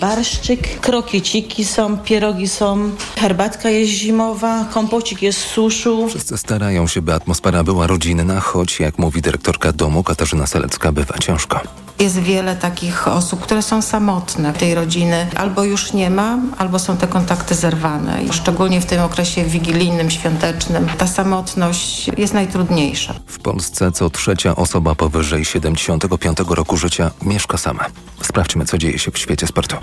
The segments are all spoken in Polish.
barszczyk, krokieciki są, pierogi są, herbatka jest zimowa, kompocik jest suszu. Wszyscy starają się, by atmosfera była rodzinna, choć jak mówi dyrektorka domu Katarzyna Selecka, bywa ciężko. Jest wiele takich osób, które są samotne. Tej rodziny albo już nie ma, albo są te kontakty zerwane. I szczególnie w tym okresie wigilijnym, świątecznym ta samotność jest najtrudniejsza. W Polsce co trzecia osoba powyżej 75 roku życia mieszka sama. Sprawdźmy, co dzieje się w świecie sportu.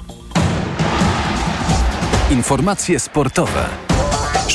Informacje sportowe.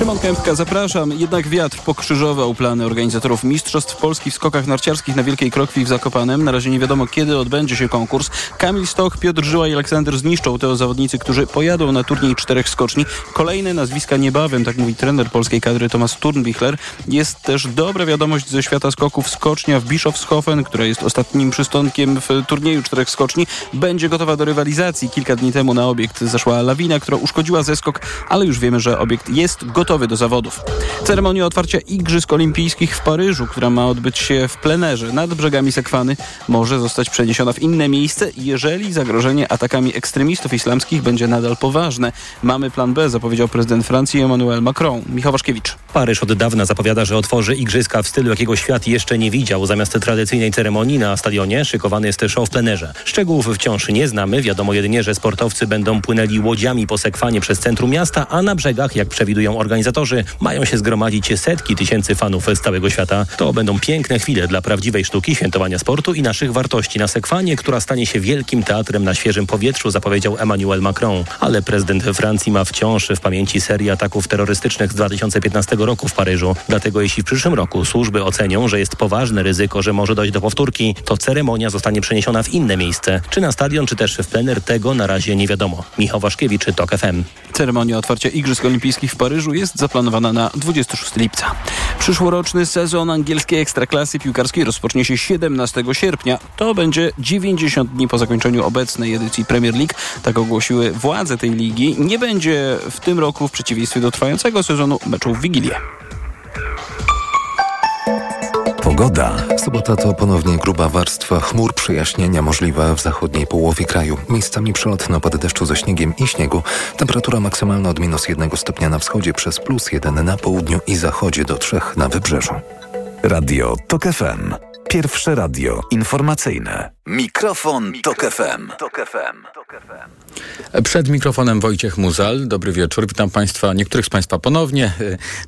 Szymon Kępka, zapraszam. Jednak wiatr pokrzyżował plany organizatorów Mistrzostw Polski w skokach narciarskich na Wielkiej Krokwi w Zakopanem. Na razie nie wiadomo, kiedy odbędzie się konkurs. Kamil Stoch, Piotr Żyła i Aleksander zniszczą te zawodnicy, którzy pojadą na turniej czterech skoczni. Kolejne nazwiska niebawem, tak mówi trener polskiej kadry Tomasz Turnbichler. Jest też dobra wiadomość ze świata skoków. Skocznia w Bischofshofen, która jest ostatnim przystąpkiem w turnieju czterech skoczni, będzie gotowa do rywalizacji. Kilka dni temu na obiekt zeszła lawina, która uszkodziła zeskok, ale już wiemy, że obiekt jest gotowy gotowy do zawodów. Ceremonia otwarcia Igrzysk Olimpijskich w Paryżu, która ma odbyć się w plenerze nad brzegami Sekwany, może zostać przeniesiona w inne miejsce, jeżeli zagrożenie atakami ekstremistów islamskich będzie nadal poważne. Mamy plan B, zapowiedział prezydent Francji Emmanuel Macron. Michał Waszkiewicz. Paryż od dawna zapowiada, że otworzy igrzyska w stylu, jakiego świat jeszcze nie widział. Zamiast tradycyjnej ceremonii na stadionie szykowany jest show w plenerze. Szczegółów wciąż nie znamy. Wiadomo jedynie, że sportowcy będą płynęli łodziami po sekwanie przez centrum miasta, a na brzegach, jak przewidują organizacje, organizatorzy mają się zgromadzić setki tysięcy fanów z całego świata. To będą piękne chwile dla prawdziwej sztuki, świętowania sportu i naszych wartości na Sekwanie, która stanie się wielkim teatrem na świeżym powietrzu, zapowiedział Emmanuel Macron. Ale prezydent Francji ma wciąż w pamięci serię ataków terrorystycznych z 2015 roku w Paryżu. Dlatego jeśli w przyszłym roku służby ocenią, że jest poważne ryzyko, że może dojść do powtórki, to ceremonia zostanie przeniesiona w inne miejsce. Czy na stadion, czy też w plener, tego na razie nie wiadomo. Michał Waszkiewicz, TOK FM. Ceremonia otwarcia Igrzysk Olimpijskich w Paryżu jest zaplanowana na 26 lipca. Przyszłoroczny sezon angielskiej ekstraklasy piłkarskiej rozpocznie się 17 sierpnia. To będzie 90 dni po zakończeniu obecnej edycji Premier League. Tak ogłosiły władze tej ligi. Nie będzie w tym roku, w przeciwieństwie do trwającego sezonu, meczów w Wigilię. Pogoda. Sobota to ponownie gruba warstwa chmur przejaśnienia możliwa w zachodniej połowie kraju. Miejscami przelotny opady deszczu ze śniegiem i śniegu. Temperatura maksymalna od minus jednego stopnia na wschodzie przez plus jeden na południu i zachodzie do trzech na wybrzeżu. Radio TOK FM. Pierwsze radio informacyjne. Mikrofon, Tok FM. Tok FM. Przed mikrofonem Wojciech Muzal. Dobry wieczór. Witam Państwa, niektórych z Państwa ponownie.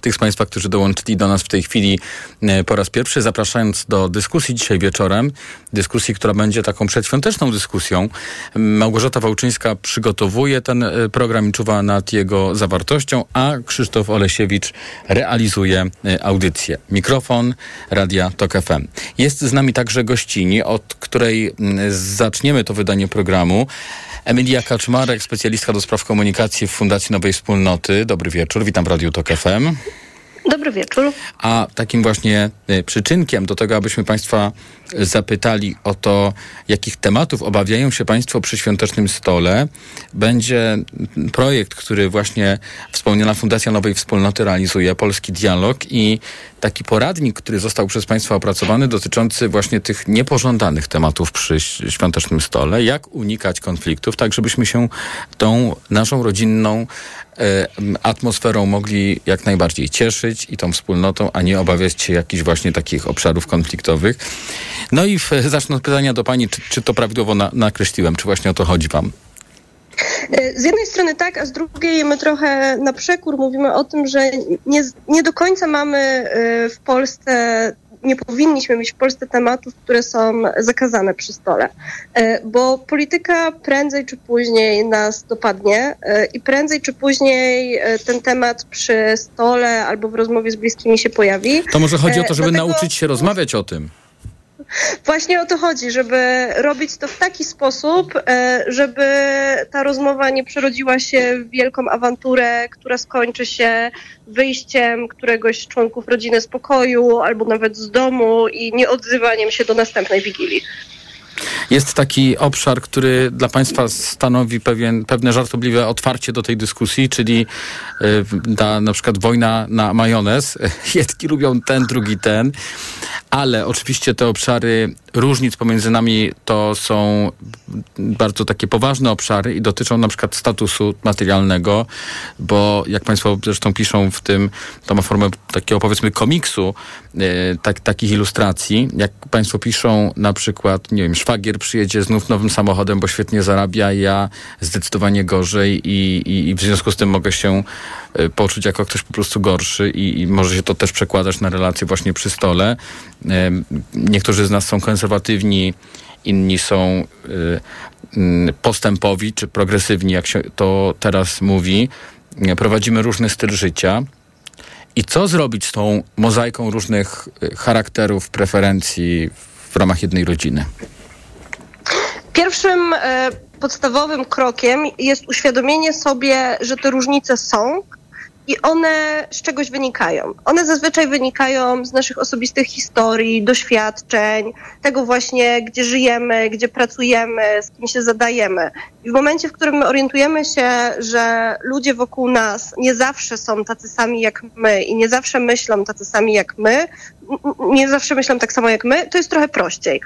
Tych z Państwa, którzy dołączyli do nas w tej chwili e, po raz pierwszy, zapraszając do dyskusji dzisiaj wieczorem. Dyskusji, która będzie taką przedświąteczną dyskusją. Małgorzata Wałczyńska przygotowuje ten e, program i czuwa nad jego zawartością, a Krzysztof Olesiewicz realizuje e, audycję. Mikrofon Radia Tok FM. Jest z nami także gościni, od której zaczniemy to wydanie programu. Emilia Kaczmarek, specjalistka do spraw komunikacji w Fundacji Nowej Wspólnoty. Dobry wieczór, witam w Radiu Tok FM. Dobry wieczór. A takim właśnie e, przyczynkiem do tego, abyśmy Państwa zapytali o to, jakich tematów obawiają się Państwo przy świątecznym stole, będzie projekt, który właśnie wspomniana Fundacja Nowej Wspólnoty realizuje, Polski Dialog i taki poradnik, który został przez Państwa opracowany dotyczący właśnie tych niepożądanych tematów przy świątecznym stole, jak unikać konfliktów, tak żebyśmy się tą naszą rodzinną atmosferą mogli jak najbardziej cieszyć i tą wspólnotą, a nie obawiać się jakichś właśnie takich obszarów konfliktowych. No i zacznę od pytania do Pani, czy, czy to prawidłowo na, nakreśliłem, czy właśnie o to chodzi Wam? E, z jednej strony tak, a z drugiej my trochę na przekór mówimy o tym, że nie, nie do końca mamy e, w Polsce nie powinniśmy mieć w Polsce tematów, które są zakazane przy stole, e, bo polityka prędzej czy później nas dopadnie i prędzej czy później ten temat przy stole albo w rozmowie z bliskimi się pojawi. To może chodzi o to, żeby Dlatego... nauczyć się rozmawiać o tym. Właśnie o to chodzi, żeby robić to w taki sposób, e, żeby ta rozmowa nie przerodziła się w wielką awanturę, która skończy się wyjściem któregoś z członków rodziny z pokoju albo nawet z domu i nieodzywaniem się do następnej wigilii. Jest taki obszar, który dla Państwa stanowi pewien, pewne żartobliwe otwarcie do tej dyskusji, czyli y, na przykład wojna na majonez. Jedni lubią ten, drugi ten, ale oczywiście te obszary różnic pomiędzy nami to są bardzo takie poważne obszary i dotyczą na przykład statusu materialnego, bo jak Państwo zresztą piszą w tym, to ma formę takiego powiedzmy komiksu, y, tak, takich ilustracji. Jak Państwo piszą na przykład, nie wiem, szwagier przyjedzie znów nowym samochodem, bo świetnie zarabia, ja zdecydowanie gorzej i, i, i w związku z tym mogę się y, poczuć jako ktoś po prostu gorszy i, i może się to też przekładać na relacje właśnie przy stole. Niektórzy z nas są konserwatywni, inni są y, postępowi czy progresywni, jak się to teraz mówi. Prowadzimy różny styl życia. I co zrobić z tą mozaiką różnych charakterów, preferencji w ramach jednej rodziny? Pierwszym e, podstawowym krokiem jest uświadomienie sobie, że te różnice są i one z czegoś wynikają. One zazwyczaj wynikają z naszych osobistych historii, doświadczeń, tego właśnie, gdzie żyjemy, gdzie pracujemy, z kim się zadajemy. I w momencie, w którym my orientujemy się, że ludzie wokół nas nie zawsze są tacy sami jak my i nie zawsze myślą tacy sami jak my, nie zawsze myślą tak samo jak my, to jest trochę prościej.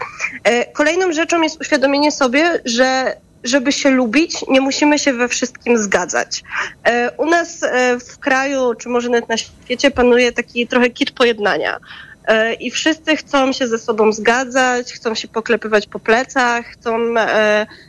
E, kolejną rzeczą jest uświadomienie sobie, że żeby się lubić, nie musimy się we wszystkim zgadzać. E, u nas e, w kraju, czy może nawet na świecie, panuje taki trochę kit pojednania. E, I wszyscy chcą się ze sobą zgadzać, chcą się poklepywać po plecach, chcą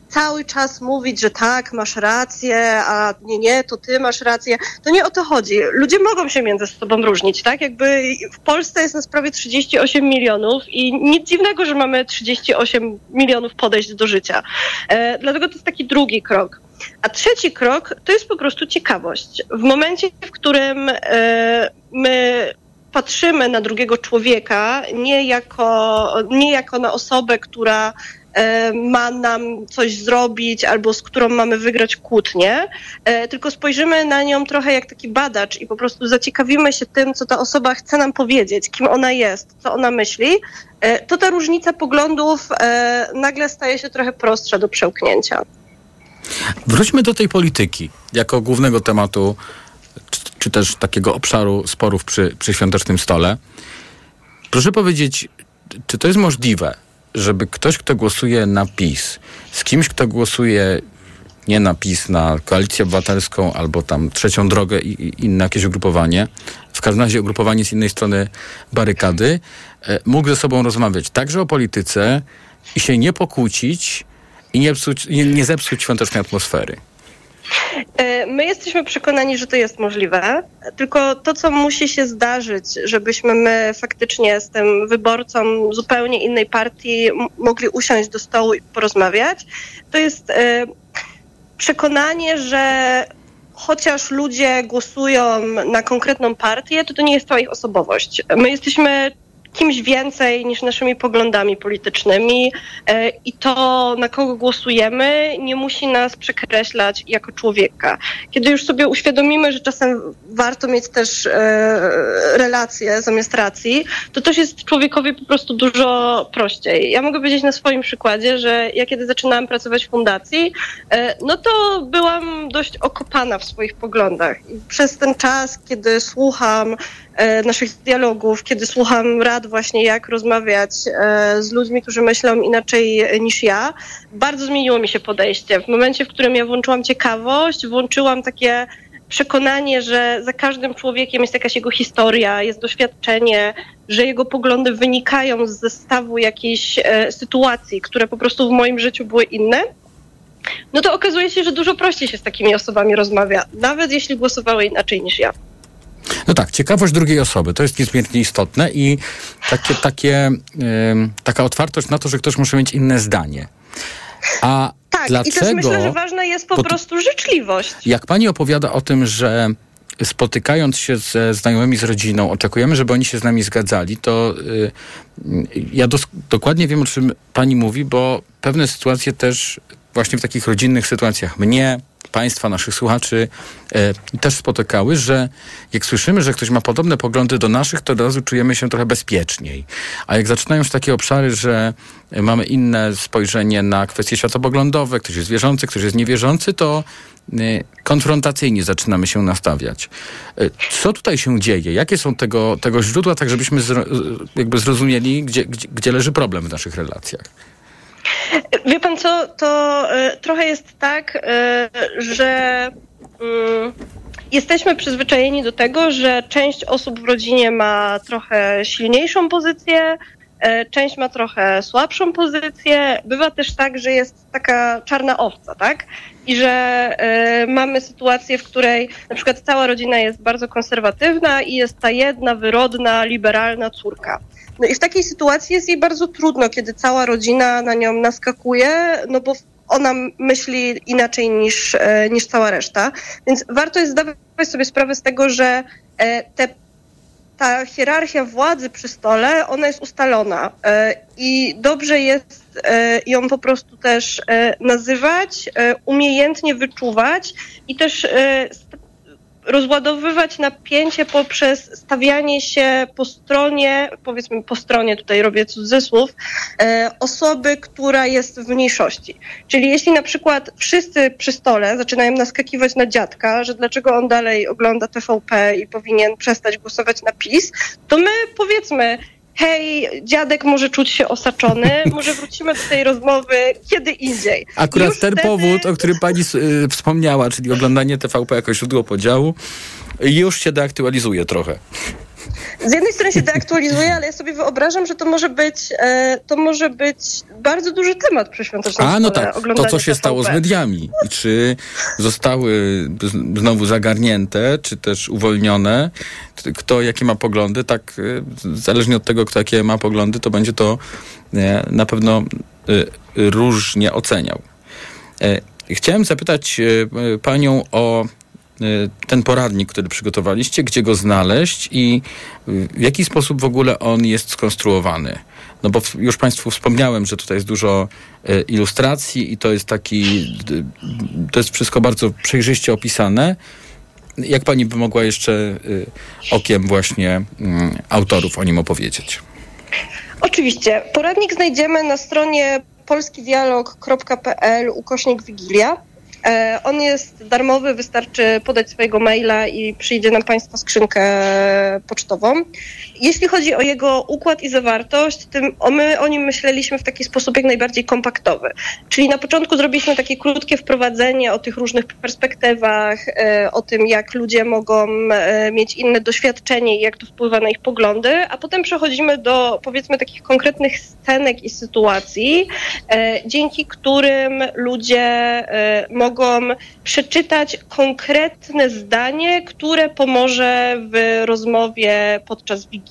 cały czas mówić, że tak, masz rację, a nie, nie, to ty masz rację. To nie o to chodzi. Ludzie mogą się między sobą różnić, tak? Jakby w Polsce jest nas prawie 38 milionów i nic dziwnego, że mamy 38 milionów podejść do życia. E, dlatego to jest taki drugi krok. A trzeci krok to jest po prostu ciekawość. W momencie, w którym e, my patrzymy na drugiego człowieka nie jako, nie jako na osobę, która E, ma nam coś zrobić albo z którą mamy wygrać kłótnię, e, tylko spojrzymy na nią trochę jak taki badacz i po prostu zaciekawimy się tym, co ta osoba chce nam powiedzieć, kim ona jest, co ona myśli, e, to ta różnica poglądów nagle staje się trochę prostsza do przełknięcia. Wróćmy do tej polityki jako głównego tematu, czy, też takiego obszaru sporów przy, przy świątecznym stole. Proszę powiedzieć, czy to jest możliwe, żeby ktoś, kto głosuje na PiS, z kimś, kto głosuje nie na PiS, na Koalicję Obywatelską albo tam Trzecią Drogę i, i inne jakieś ugrupowanie, w każdym razie ugrupowanie z innej strony barykady, e, mógł ze sobą rozmawiać także o polityce i się nie pokłócić i nie, psuć, nie, nie zepsuć świątecznej atmosfery. E, my jesteśmy przekonani, że to jest możliwe, tylko to, co musi się zdarzyć, żebyśmy my faktycznie z tym wyborcą zupełnie innej partii mogli usiąść do stołu i porozmawiać, to jest e, przekonanie, że chociaż ludzie głosują na konkretną partię, to to nie jest cała ich osobowość. My jesteśmy kimś więcej niż naszymi poglądami politycznymi e, i to, na kogo głosujemy, nie musi nas przekreślać jako człowieka. Kiedy już sobie uświadomimy, że czasem warto mieć też e, relacje zamiast racji, to też jest człowiekowi po prostu dużo prościej. Ja mogę powiedzieć na swoim przykładzie, że ja kiedy zaczynałam pracować w fundacji, e, no to byłam dość okopana w swoich poglądach. I przez ten czas, kiedy słucham naszych dialogów, kiedy słucham rad właśnie jak rozmawiać e, z ludźmi, którzy myślą inaczej niż ja, bardzo zmieniło mi się podejście. W momencie, w którym ja włączyłam ciekawość, włączyłam takie przekonanie, że za każdym człowiekiem jest jakaś jego historia, jest doświadczenie, że jego poglądy wynikają z zestawu jakiejś e, sytuacji, które po prostu w moim życiu były inne, no to okazuje się, że dużo prościej się z takimi osobami rozmawia, nawet jeśli głosowały inaczej niż ja. No tak, ciekawość drugiej osoby, to jest niezmiernie istotne i takie, takie, taka otwartość na to, że ktoś może mieć inne zdanie. A tak, dlaczego, i też myślę, że ważna jest po prostu życzliwość. Jak pani opowiada o tym, że spotykając się ze znajomymi, z rodziną, oczekujemy, żeby oni się z nami zgadzali, to y, ja dos- dokładnie wiem, o czym pani mówi, bo pewne sytuacje też właśnie w takich rodzinnych sytuacjach mnie, Państwa, naszych słuchaczy e, też spotykały, że jak słyszymy, że ktoś ma podobne poglądy do naszych, to od razu czujemy się trochę bezpieczniej. A jak zaczynają się takie obszary, że mamy inne spojrzenie na kwestie światopoglądowe, ktoś jest wierzący, ktoś jest niewierzący, to e, konfrontacyjnie zaczynamy się nastawiać. E, co tutaj się dzieje? Jakie są tego, tego źródła, tak żebyśmy zro, jakby zrozumieli, gdzie, gdzie, gdzie leży problem w naszych relacjach? Wie pan co, to y, trochę jest tak, y, że y, jesteśmy przyzwyczajeni do tego, że część osób w rodzinie ma trochę silniejszą pozycję, część ma trochę słabszą pozycję. Bywa też tak, że jest taka czarna owca, tak? I że y, mamy sytuację, w której na przykład cała rodzina jest bardzo konserwatywna i jest ta jedna wyrodna, liberalna córka. No i w takiej sytuacji jest jej bardzo trudno, kiedy cała rodzina na nią naskakuje, no bo ona myśli inaczej niż, e, niż cała reszta. Więc warto jest zdawać sobie sprawę z tego, że e, te, ta hierarchia władzy przy stole, ona jest ustalona e, i dobrze jest ją po prostu też nazywać, umiejętnie wyczuwać i też rozładowywać napięcie poprzez stawianie się po stronie, powiedzmy po stronie, tutaj robię cudzysłów, e, osoby, która jest w mniejszości. Czyli jeśli na przykład wszyscy przy stole zaczynają naskakiwać na dziadka, że dlaczego on dalej ogląda TVP i powinien przestać głosować na PiS, to my powiedzmy, hej, dziadek może czuć się osaczony, może wrócimy do tej rozmowy kiedy indziej. Akurat Już ten wtedy... powód, o którym pani y, wspomniała, czyli oglądanie TVP jako źródło podziału, już się deaktualizuje trochę z jednej strony się deaktualizuje, ale ja sobie wyobrażam, że to może być, e, to może być bardzo duży temat przy świątecznym A, no tak, to co się TVP. stało z mediami i czy zostały znowu zagarnięte, czy też uwolnione, kto jakie ma poglądy, tak e, zależnie od tego, kto jakie ma poglądy, to będzie to e, na pewno różnie oceniał. Chciałem zapytać panią o ten poradnik, który przygotowaliście, gdzie go znaleźć i w jaki sposób w ogóle on jest skonstruowany? No bo już Państwu wspomniałem, że tutaj jest dużo y, ilustracji i to jest taki, y, to jest wszystko bardzo przejrzyście opisane. Jak Pani by mogła jeszcze okiem właśnie mm, autorów o nim opowiedzieć? Oczywiście. Poradnik znajdziemy na stronie polskidialog.pl ukośnik Wigilia. E, on jest darmowy, wystarczy podać swojego maila i przyjdzie nam Państwa skrzynkę pocztową. Jeśli chodzi o jego układ i zawartość, my o nim myśleliśmy w taki sposób jak najbardziej kompaktowy. Czyli na początku zrobiliśmy takie krótkie wprowadzenie o tych różnych perspektywach, e, o tym, jak ludzie mogą e, mieć inne doświadczenie i jak to wpływa na ich poglądy, a potem przechodzimy do powiedzmy takich konkretnych scenek i sytuacji, dzięki którym ludzie mogą przeczytać konkretne zdanie, które pomoże w rozmowie podczas Wigilii.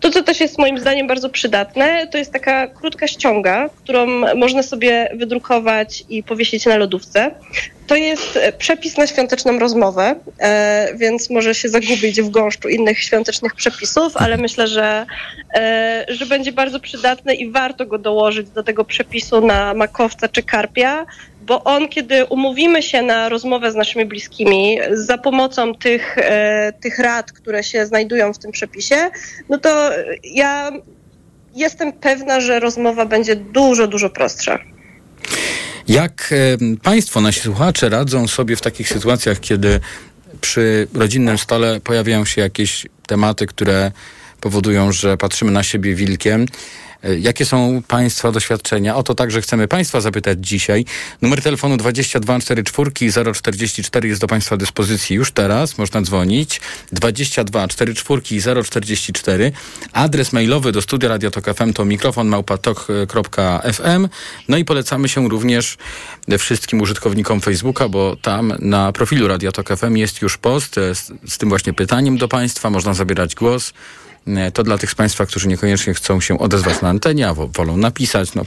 To, co też jest moim zdaniem bardzo przydatne, to jest taka krótka ściąga, którą można sobie wydrukować i powiesić na lodówce. To jest przepis na świąteczną rozmowę, e, więc może się zagubić w gąszczu innych świątecznych przepisów, ale myślę, że, e, że będzie bardzo przydatny i warto go dołożyć do tego przepisu na makowca czy karpia, bo on, kiedy umówimy się na rozmowę z naszymi bliskimi za pomocą tych, e, tych rad, które się znajdują w tym przepisie, no to ja jestem pewna, że rozmowa będzie dużo, dużo prostsza. Jak Państwo, nasi słuchacze, radzą sobie w takich sytuacjach, kiedy przy rodzinnym stole pojawiają się jakieś tematy, które powodują, że patrzymy na siebie wilkiem? E, jakie są Państwa doświadczenia? O to także chcemy Państwa zapytać dzisiaj. Numer telefonu 2244 044 jest do Państwa dyspozycji już teraz. Można dzwonić. 2244 044. Adres mailowy do studia Radio Tok FM to mikrofon małpatok.fm. No i polecamy się również wszystkim użytkownikom Facebooka, bo tam na profilu Radio Tok FM jest już post z, z tym właśnie pytaniem do Państwa. Można zabierać głos. E, to dla tych z Państwa, którzy niekoniecznie chcą się odezwać na antenie, a wolą napisać. No,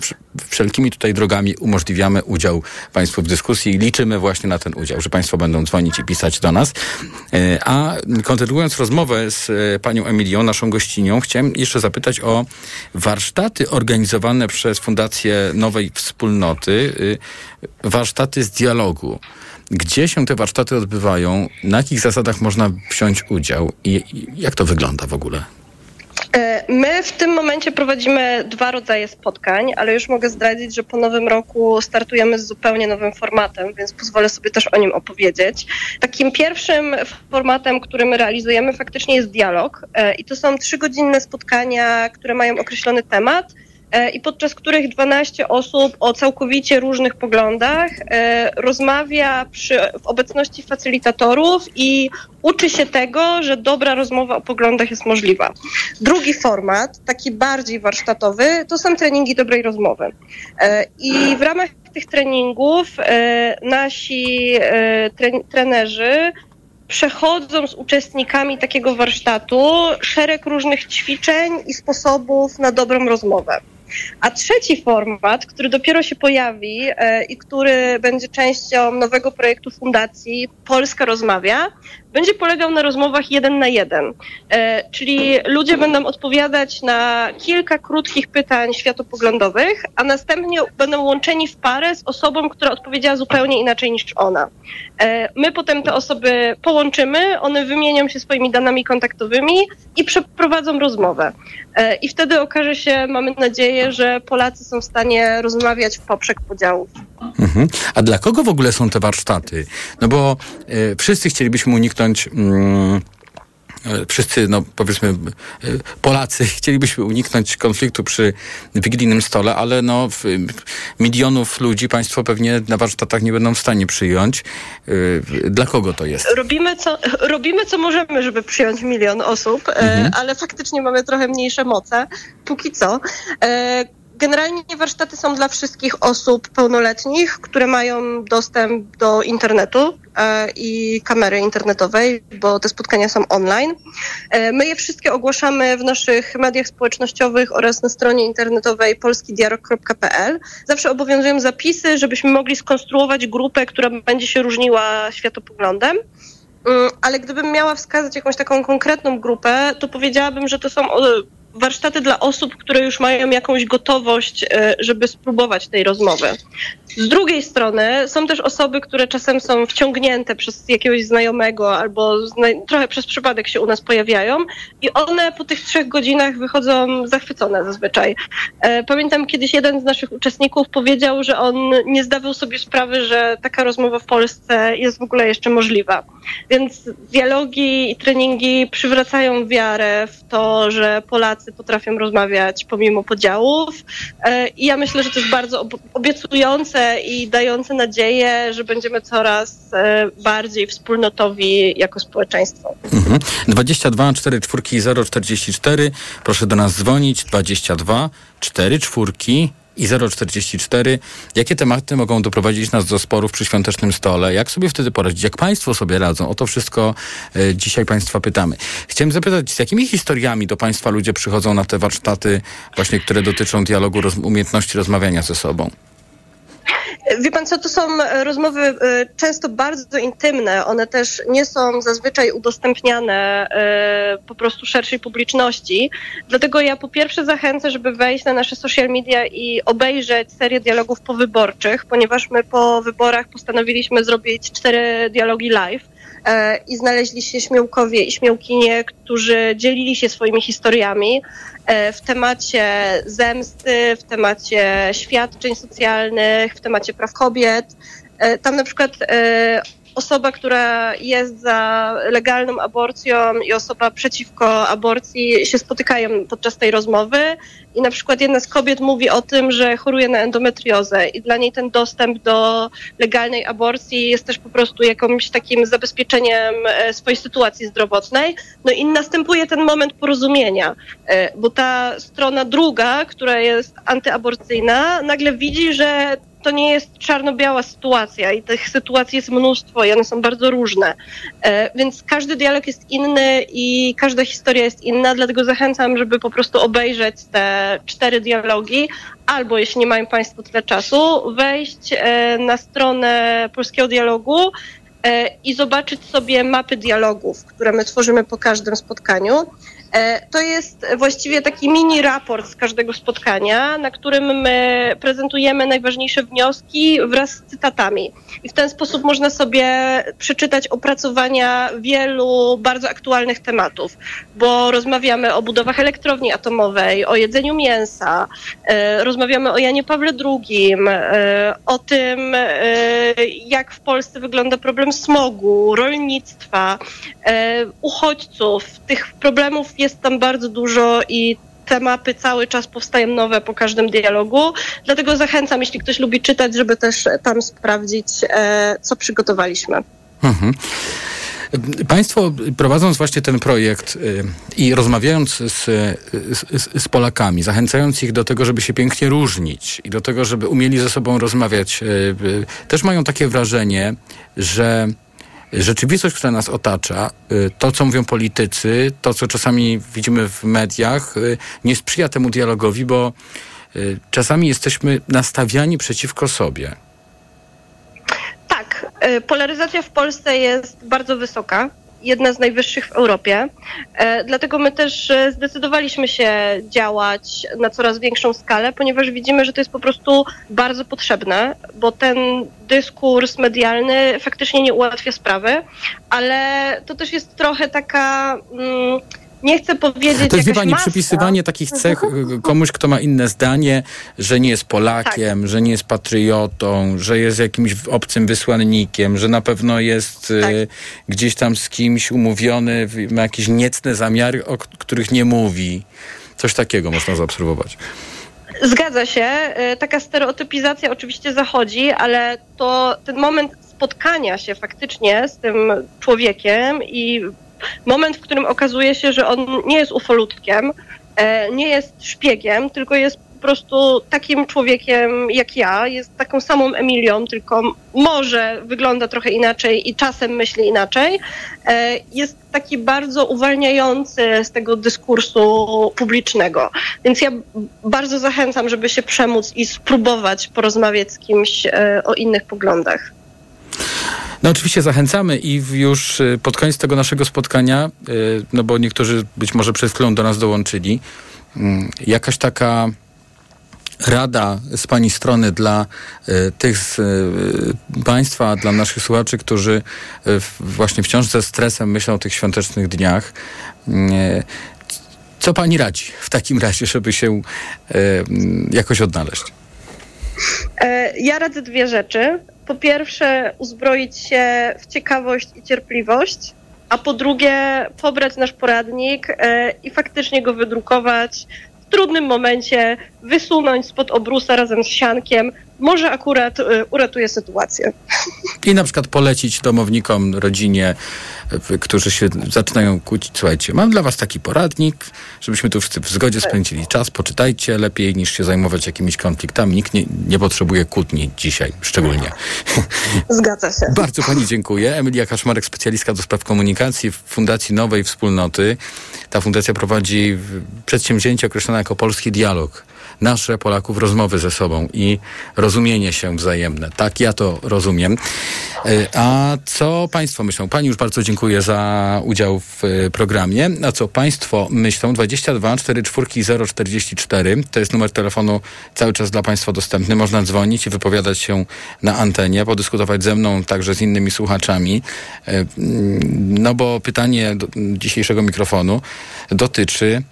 wszelkimi tutaj drogami umożliwiamy udział Państwu w dyskusji i liczymy właśnie na ten udział, że Państwo będą dzwonić i pisać do nas. E, a kontynuując rozmowę z e, Panią Emilią, naszą gościnią, chciałem jeszcze zapytać o warsztaty organizowane przez Fundację Nowej Wspólnoty, warsztaty z dialogu. Gdzie się te warsztaty odbywają? Na jakich zasadach można wziąć udział? I jak to wygląda w ogóle? E, my w tym momencie prowadzimy dwa rodzaje spotkań, ale już mogę zdradzić, że po nowym roku startujemy z zupełnie nowym formatem, więc pozwolę sobie też o nim opowiedzieć. Takim pierwszym formatem, który my realizujemy faktycznie jest dialog e, i to są trzygodzinne spotkania, które mają określony temat i podczas których 12 osób o całkowicie różnych poglądach e, rozmawia przy, w obecności facylitatorów i uczy się tego, że dobra rozmowa o poglądach jest możliwa. Drugi format, taki bardziej warsztatowy, to są treningi dobrej rozmowy. E, I w ramach tych treningów nasi trenerzy przechodzą z uczestnikami takiego warsztatu szereg różnych ćwiczeń i sposobów na dobrą rozmowę. A trzeci format, który dopiero się pojawi e, i który będzie częścią nowego projektu Fundacji Polska Rozmawia, będzie polegał na rozmowach jeden na jeden. E, czyli ludzie będą odpowiadać na kilka krótkich pytań światopoglądowych, a następnie będą łączeni w parę z osobą, która odpowiedziała zupełnie inaczej niż ona. E, my potem te osoby połączymy, one wymienią się swoimi danymi kontaktowymi i przeprowadzą rozmowę. E, I wtedy okaże się, mamy nadzieję, że Polacy są w stanie rozmawiać w poprzek podziałów. Mhm. A dla kogo w ogóle są te warsztaty? No bo y, wszyscy chcielibyśmy uniknąć. Y, wszyscy, no powiedzmy, e, Polacy chcielibyśmy uniknąć konfliktu przy wigilijnym stole, ale no milionów ludzi państwo pewnie na warsztatach nie będą w stanie przyjąć. Dla kogo to jest? Robimy co, robimy co możemy, żeby przyjąć milion osób, mhm. ale faktycznie mamy trochę mniejsze moce, póki co. Generalnie warsztaty są dla wszystkich osób pełnoletnich, które mają dostęp do internetu e, i kamery internetowej, bo te spotkania są online. E, my je wszystkie ogłaszamy w naszych mediach społecznościowych oraz na stronie internetowej polskidialog.pl. Zawsze obowiązują zapisy, żebyśmy mogli skonstruować grupę, która będzie się różniła światopoglądem. Mm, ale gdybym miała wskazać jakąś taką konkretną grupę, to powiedziałabym, że to są warsztaty dla osób, które już mają jakąś gotowość, e, żeby spróbować tej rozmowy. Z drugiej strony są też osoby, które czasem są wciągnięte przez jakiegoś znajomego albo zna trochę przez przypadek się u nas pojawiają i one po tych trzech godzinach wychodzą zachwycone zazwyczaj. E, pamiętam kiedyś jeden z naszych uczestników powiedział, że on nie zdawał sobie sprawy, że taka rozmowa w Polsce jest w ogóle jeszcze możliwa. Więc dialogi i treningi przywracają wiarę w to, że Polacy potrafią rozmawiać pomimo podziałów e, i ja myślę, że to jest bardzo obiecujące i dające nadzieję, że będziemy coraz e, bardziej wspólnotowi jako społeczeństwo. Mhm. 22 4 4 044. Proszę do nas dzwonić. 22 4 4 i 044. Jakie tematy mogą doprowadzić nas do sporów przy świątecznym stole? Jak sobie wtedy poradzić? Jak Państwo sobie radzą? O to wszystko e, dzisiaj Państwa pytamy. Chciałem zapytać, z jakimi historiami do Państwa ludzie przychodzą na te warsztaty, właśnie które dotyczą dialogu, roz, umiejętności rozmawiania ze sobą? Wie pan co, to są rozmowy e, często bardzo intymne. One też nie są zazwyczaj udostępniane e, po prostu szerszej publiczności. Dlatego ja po pierwsze zachęcę, żeby wejść na nasze social media i obejrzeć serię dialogów powyborczych, ponieważ my po wyborach postanowiliśmy zrobić cztery dialogi live e, i znaleźli się śmiałkowie i śmiałkinie, którzy dzielili się swoimi historiami. E, w temacie zemsty, w temacie świadczeń socjalnych, w temacie praw kobiet. E, tam na przykład e, osoba, która jest za legalną aborcją i osoba przeciwko aborcji się spotykają podczas tej rozmowy i na przykład jedna z kobiet mówi o tym, że choruje na endometriozę i dla niej ten dostęp do legalnej aborcji jest też po prostu jakimś takim zabezpieczeniem e, swojej sytuacji zdrowotnej. No i następuje ten moment porozumienia, e, bo ta strona druga, która jest antyaborcyjna, nagle widzi, że to nie jest czarno-biała sytuacja i tych sytuacji jest mnóstwo i one są bardzo różne. E, więc każdy dialog jest inny i każda historia jest inna, dlatego zachęcam, żeby po prostu obejrzeć te cztery dialogi, albo jeśli nie mają Państwo tyle czasu, wejść e, na stronę Polskiego Dialogu e, i zobaczyć sobie mapy dialogów, które my tworzymy po każdym spotkaniu. E, to jest właściwie taki mini raport z każdego spotkania, na którym my prezentujemy najważniejsze wnioski wraz z cytatami. I w ten sposób można sobie przeczytać opracowania wielu bardzo aktualnych tematów, bo rozmawiamy o budowach elektrowni atomowej, o jedzeniu mięsa, e, rozmawiamy o Janie Pawle II, e, o tym, jak w Polsce wygląda problem smogu, rolnictwa, uchodźców. Tych problemów jest tam bardzo dużo i te mapy cały czas powstają nowe po każdym dialogu. Dlatego zachęcam, jeśli ktoś lubi czytać, żeby też tam sprawdzić, e, co przygotowaliśmy. Mhm. Państwo prowadząc właśnie ten projekt y, i rozmawiając z, z, z, Polakami, zachęcając ich do tego, żeby się pięknie różnić i do tego, żeby umieli ze sobą rozmawiać, y, y, też mają takie wrażenie, że rzeczywistość, która nas otacza, y, to, co mówią politycy, to, co czasami widzimy w mediach, y, nie sprzyja temu dialogowi, bo y, czasami jesteśmy nastawiani przeciwko sobie. Tak, polaryzacja w Polsce jest bardzo wysoka jedna z najwyższych w Europie. E, dlatego my też e, zdecydowaliśmy się działać na coraz większą skalę, ponieważ widzimy, że to jest po prostu bardzo potrzebne, bo ten dyskurs medialny faktycznie nie ułatwia sprawy, ale to też jest trochę taka. Mm, nie chcę powiedzieć. To jest pani, przypisywanie takich cech y, komuś, kto ma inne zdanie, że nie jest Polakiem, tak. że nie jest patriotą, że jest jakimś obcym wysłannikiem, że na pewno jest y, tak. y, gdzieś tam z kimś umówiony, ma jakieś niecne zamiary, o których nie mówi. Coś takiego można zaobserwować. Zgadza się. Y, taka stereotypizacja oczywiście zachodzi, ale to ten moment spotkania się faktycznie z tym człowiekiem i moment, w którym okazuje się, że on nie jest ufolutkiem, e, nie jest szpiegiem, tylko jest po prostu takim człowiekiem jak ja, jest taką samą Emilią, tylko może wygląda trochę inaczej i czasem myśli inaczej. E, jest taki bardzo uwalniający z tego dyskursu publicznego. Więc ja bardzo zachęcam, żeby się przemóc i spróbować porozmawiać z kimś e, o innych poglądach. No oczywiście zachęcamy i już y, pod koniec tego naszego spotkania, y, no bo niektórzy być może przed chwilą do nas dołączyli, mm, jakaś taka rada z Pani strony dla y, tych z Państwa, dla naszych słuchaczy, którzy właśnie wciąż ze stresem myślą o tych świątecznych dniach. Co Pani radzi w takim razie, żeby się jakoś odnaleźć? E, ja radzę dwie rzeczy po pierwsze uzbroić się w ciekawość i cierpliwość, a po drugie pobrać nasz poradnik e, i faktycznie go wydrukować trudnym momencie, wysunąć spod obrusa razem z siankiem, może akurat y, uratuje sytuację. I na przykład polecić domownikom, rodzinie, którzy się zaczynają kłócić. Słuchajcie, mam dla was taki poradnik, żebyśmy tu wszyscy w zgodzie spędzili czas. Poczytajcie lepiej niż się zajmować jakimiś konfliktami. Nikt nie, nie potrzebuje kłótni dzisiaj, szczególnie. Zgadza się. Bardzo pani dziękuję. Emilia Kaszmarek, specjalistka do spraw komunikacji w Fundacji Nowej Wspólnoty. Ta fundacja prowadzi przedsięwzięcie określone jako Polski Dialog nasze Polaków rozmowy ze sobą i rozumienie się wzajemne. Tak ja to rozumiem. E, a co Państwo myślą? Pani już bardzo dziękuję za udział w e, programie. A co Państwo myślą? 22 44 044 to jest numer telefonu cały czas dla Państwa dostępny. Można dzwonić i wypowiadać się na antenie, podyskutować ze mną, także z innymi słuchaczami. E, no bo pytanie dzisiejszego mikrofonu dotyczy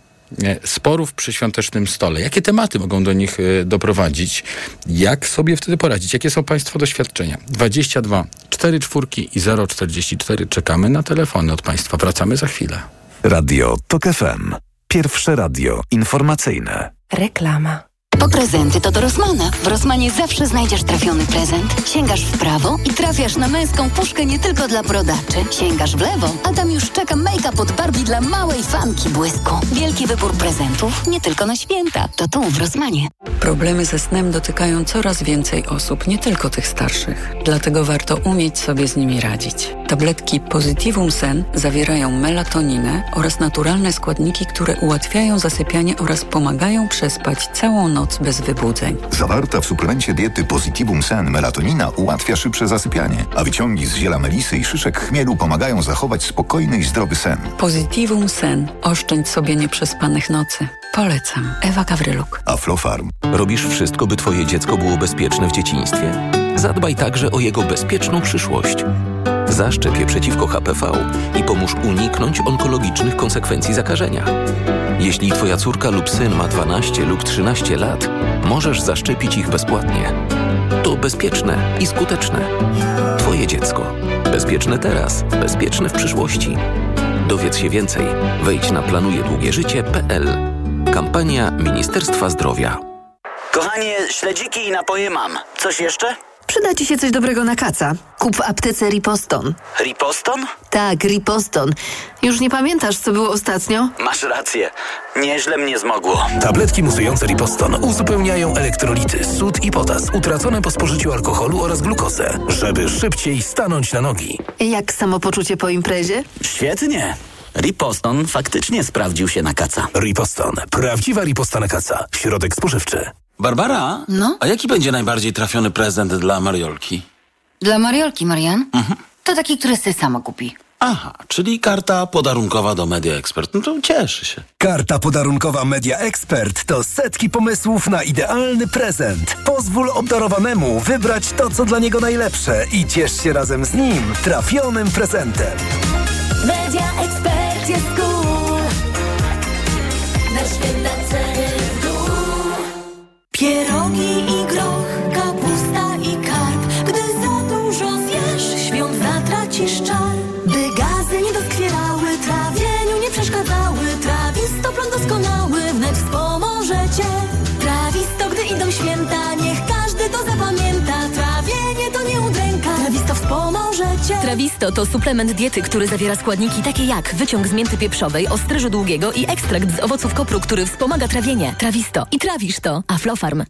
sporów przy świątecznym stole. Jakie tematy mogą do nich e, doprowadzić? Jak sobie wtedy poradzić? Jakie są Państwa doświadczenia? 22 4 czwórki i 044. Czekamy na telefony od Państwa. Wracamy za chwilę. Radio TOK FM. Pierwsze radio informacyjne. Reklama. Po prezenty to do Rosmana. W Rosmanie zawsze znajdziesz trafiony prezent. Sięgasz w prawo i trafiasz na męską puszkę nie tylko dla brodaczy. Sięgasz w lewo, a tam już czeka make-up od Barbie dla małej fanki błysku. Wielki wybór prezentów nie tylko na święta. To tu w Rosmanie. Problemy ze snem dotykają coraz więcej osób, nie tylko tych starszych. Dlatego warto umieć sobie z nimi radzić. Tabletki Positivum Sen zawierają melatoninę oraz naturalne składniki, które ułatwiają zasypianie oraz pomagają przespać całą noc bez wybudzeń. Zawarta w suplemencie diety Positivum Sen melatonina ułatwia szybsze zasypianie, a wyciągi z ziela melisy i szyszek chmielu pomagają zachować spokojny i zdrowy sen. Positivum Sen. Oszczędź sobie nieprzespanych nocy. Polecam. Ewa Gawryluk. Aflofarm. Robisz wszystko, by Twoje dziecko było bezpieczne w dzieciństwie? Zadbaj także o jego bezpieczną przyszłość. Zaszczep je przeciwko HPV i pomóż uniknąć onkologicznych konsekwencji zakażenia. Jeśli Twoja córka lub syn ma 12 lub 13 lat, możesz zaszczepić ich bezpłatnie. To bezpieczne i skuteczne. Twoje dziecko. Bezpieczne teraz, bezpieczne w przyszłości. Dowiedz się więcej. Wejdź na planujedługieżycie.pl. Kampania Ministerstwa Zdrowia. Kochanie, śledziki i napoje mam. Coś jeszcze? Przyda Ci się coś dobrego na kaca. Kup w aptece Riposton. Riposton? Tak, Riposton. Już nie pamiętasz, co było ostatnio? Masz rację. Nieźle mnie zmogło. Tabletki musujące Riposton uzupełniają elektrolity, sód i potas utracone po spożyciu alkoholu oraz glukozę, żeby szybciej stanąć na nogi. Jak samopoczucie po imprezie? Świetnie. Riposton faktycznie sprawdził się na kaca. Riposton. Prawdziwa Riposta na kaca. Środek spożywczy. Barbara? No? A jaki będzie najbardziej trafiony prezent dla Mariolki? Dla Mariolki, Marian? Mhm. To taki, który sobie sama kupi. Aha, czyli karta podarunkowa do Media Expert. No to cieszy się. Karta podarunkowa Media Expert to setki pomysłów na idealny prezent. Pozwól obdarowanemu wybrać to, co dla niego najlepsze i ciesz się razem z nim trafionym prezentem. Media Expert jest cool. Pierogi i groch, kapusta i karp. Gdy za dużo zjesz, świąt zatracisz czar. By gazy nie doskwierały, trawieniu nie przeszkadzały. Trawisto plan doskonały wnet wspomoże cię. Trawisto to suplement diety, który zawiera składniki takie jak wyciąg z mięty pieprzowej, ostryżu długiego i ekstrakt z owoców kopru, który wspomaga trawienie. Trawisto. I trawisz to. Aflofarm.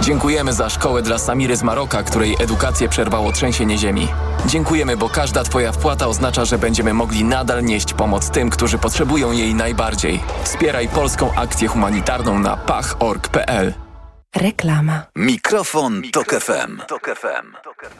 Dziękujemy za szkołę dla Samiry z Maroka, której edukację przerwało trzęsienie ziemi. Dziękujemy, bo każda Twoja wpłata oznacza, że będziemy mogli nadal nieść pomoc tym, którzy potrzebują jej najbardziej. Wspieraj polską akcję humanitarną na pach.org.pl. Reklama. Mikrofon, Tok FM.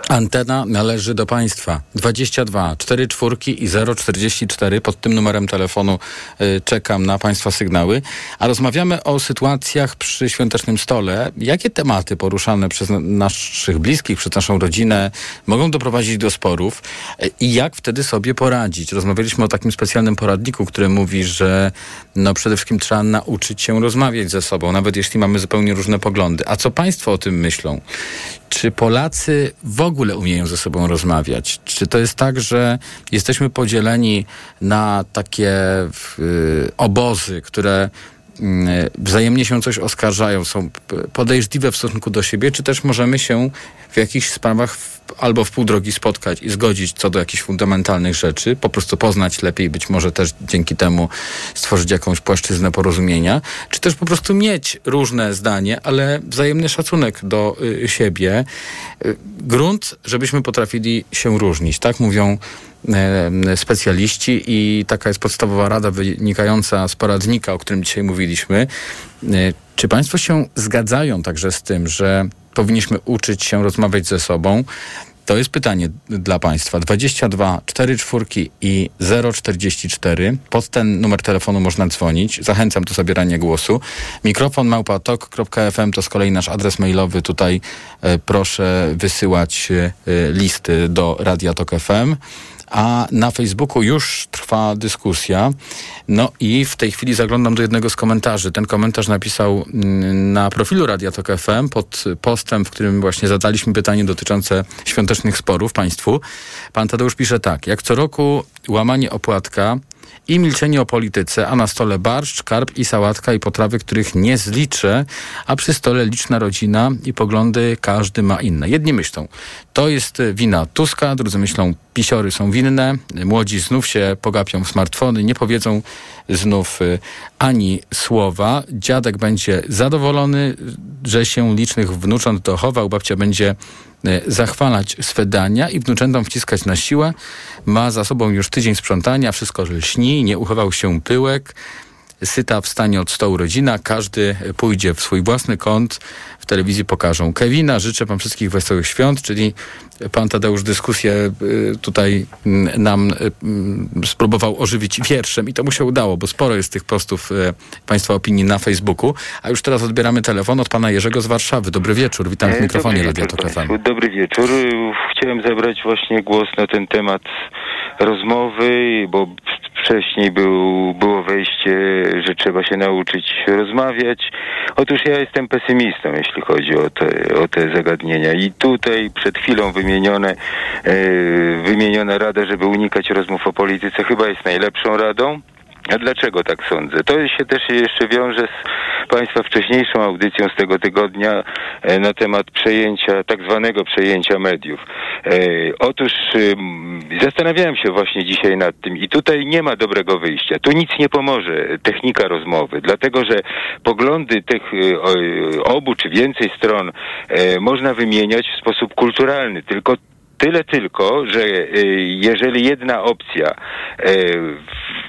Antena należy do państwa. 22 4 czwórki i 044. Pod tym numerem telefonu y, czekam na państwa sygnały. A rozmawiamy o sytuacjach przy świątecznym stole. Jakie tematy poruszane przez na- naszych bliskich, przez naszą rodzinę mogą doprowadzić do sporów y, i jak wtedy sobie poradzić? Rozmawialiśmy o takim specjalnym poradniku, który mówi, że no przede wszystkim trzeba nauczyć się rozmawiać ze sobą, nawet jeśli mamy zupełnie różne poglądy. A co państwo o tym myślą? Czy Polacy w ogóle umieją ze sobą rozmawiać? Czy to jest tak, że jesteśmy podzieleni na takie y, obozy, które wzajemnie się coś oskarżają, są podejrzliwe w stosunku do siebie, czy też możemy się w jakichś sprawach w, albo w pół drogi spotkać i zgodzić co do jakichś fundamentalnych rzeczy, po prostu poznać lepiej, być może też dzięki temu stworzyć jakąś płaszczyznę porozumienia, czy też po prostu mieć różne zdanie, ale wzajemny szacunek do y, siebie. Y, grunt, żebyśmy potrafili się różnić, tak mówią specjaliści i taka jest podstawowa rada wynikająca z poradnika, o którym dzisiaj mówiliśmy. E, Czy Państwo się zgadzają także z tym, że powinniśmy uczyć się rozmawiać ze sobą? To jest pytanie dla Państwa. 22 4 czwórki i 044. Pod ten numer telefonu można dzwonić. Zachęcam do zabierania głosu. Mikrofon małpatok.fm to z kolei nasz adres mailowy. Tutaj e, proszę wysyłać e, listy do Radia Tok FM. A na Facebooku już trwa dyskusja. No i w tej chwili zaglądam do jednego z komentarzy. Ten komentarz napisał mm, na profilu Radia Tok FM pod postem, w którym właśnie zadaliśmy pytanie dotyczące świątecznych sporów państwu. Pan Tadeusz pisze tak. Jak co roku łamanie opłatka i milczenie o polityce, a na stole barszcz, karp i sałatka i potrawy, których nie zliczę, a przy stole liczna rodzina i poglądy każdy ma inne. Jedni myślą, to jest wina Tuska, drudzy myślą, pisiory są winne, młodzi znów się pogapią w smartfony, nie powiedzą znów y, ani słowa. Dziadek będzie zadowolony, że się licznych wnucząt dochował, babcia będzie zachwalać swe dania i wnuczętom wciskać na siłę. Ma za sobą już tydzień sprzątania, wszystko lśni, nie uchował się pyłek. Syta wstanie od stołu rodzina, każdy pójdzie w swój własny kąt. W telewizji pokażą Kevina. Życzę Wam wszystkich wesołych świąt, czyli Pan Tadeusz dyskusję y, tutaj nam y, mm, spróbował ożywić wierszem i to mu się udało, bo sporo jest tych postów y, Państwa opinii na Facebooku. A już teraz odbieramy telefon od Pana Jerzego z Warszawy. Dobry wieczór, witam w E, mikrofonie Radia Tok. Dobry wieczór. Chciałem zabrać właśnie głos na ten temat rozmowy, bo wcześniej był, było wejście, że trzeba się nauczyć rozmawiać. Otóż ja jestem pesymistą, jeśli chodzi o te, o te zagadnienia. I tutaj przed chwilą wymienione, e, wymieniona rada, żeby unikać rozmów o polityce, chyba jest najlepszą radą. A dlaczego tak sądzę? To się też jeszcze wiąże z Państwa wcześniejszą audycją z tego tygodnia e, na temat przejęcia, tak zwanego przejęcia mediów. E, otóż zastanawiałem się właśnie dzisiaj nad tym i tutaj nie ma dobrego wyjścia. Tu nic nie pomoże technika rozmowy, dlatego że poglądy tych e, obu czy więcej stron e, można wymieniać w sposób kulturalny, tylko Tyle tylko, że e, jeżeli jedna opcja e,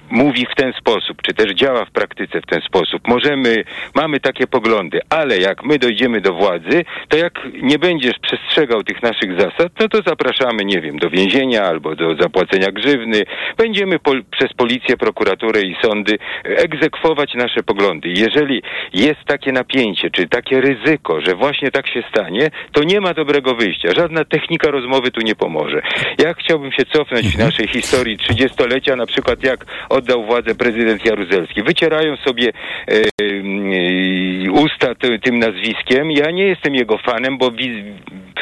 mówi w ten sposób, czy też działa w praktyce w ten sposób, możemy, mamy takie poglądy, ale jak my dojdziemy do władzy, to jak nie będziesz przestrzegał tych naszych zasad, no to zapraszamy, nie wiem, do więzienia albo do zapłacenia grzywny. Będziemy pol- przez policję, prokuraturę i sądy egzekwować nasze poglądy. Jeżeli jest takie napięcie, czy takie ryzyko, że właśnie tak się stanie, to nie ma dobrego wyjścia. Żadna technika rozmowy tu nie pomoże. Ja chciałbym się cofnąć w naszej historii trzydziestolecia, na przykład jak oddał władzę prezydent Jaruzelski. Wycierają sobie e, e, usta ty, tym nazwiskiem. Ja nie jestem jego fanem, bo wi-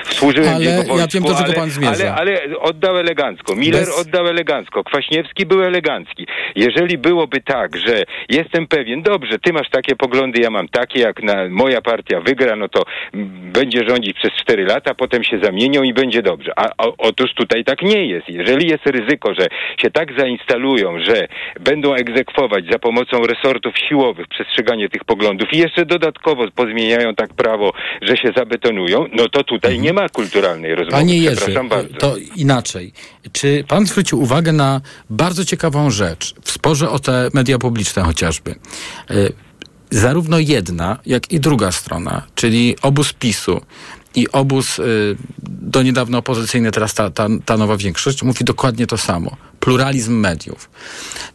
służyłem Ale jego ja wojsku, wiem, do czego ale, pan zmierza. Ale, ale oddał elegancko. Miller Bez- oddał elegancko. Kwaśniewski był elegancki. Jeżeli byłoby tak, że jestem pewien, dobrze, ty masz takie poglądy, ja mam takie, jak na, moja partia wygra, no to będzie rządzić przez cztery lata, potem się zamienią i będzie dobrze. A, a otóż tutaj tak nie jest. Jeżeli jest ryzyko, że się tak zainstalują, że będą egzekwować za pomocą resortów siłowych przestrzeganie tych poglądów i jeszcze dodatkowo pozmieniają tak prawo, że się zabetonują, no to tutaj nie ma kulturalnej rozmowy. Panie Jerzy, Przepraszam bardzo. to inaczej. Czy pan zwrócił uwagę na bardzo ciekawą rzecz w sporze o te media publiczne chociażby? E, Zarówno jedna, jak i druga strona, czyli obóz PiSu i obóz y, do niedawna opozycyjny, teraz ta, ta, ta nowa większość, mówi dokładnie to samo. Pluralizm mediów.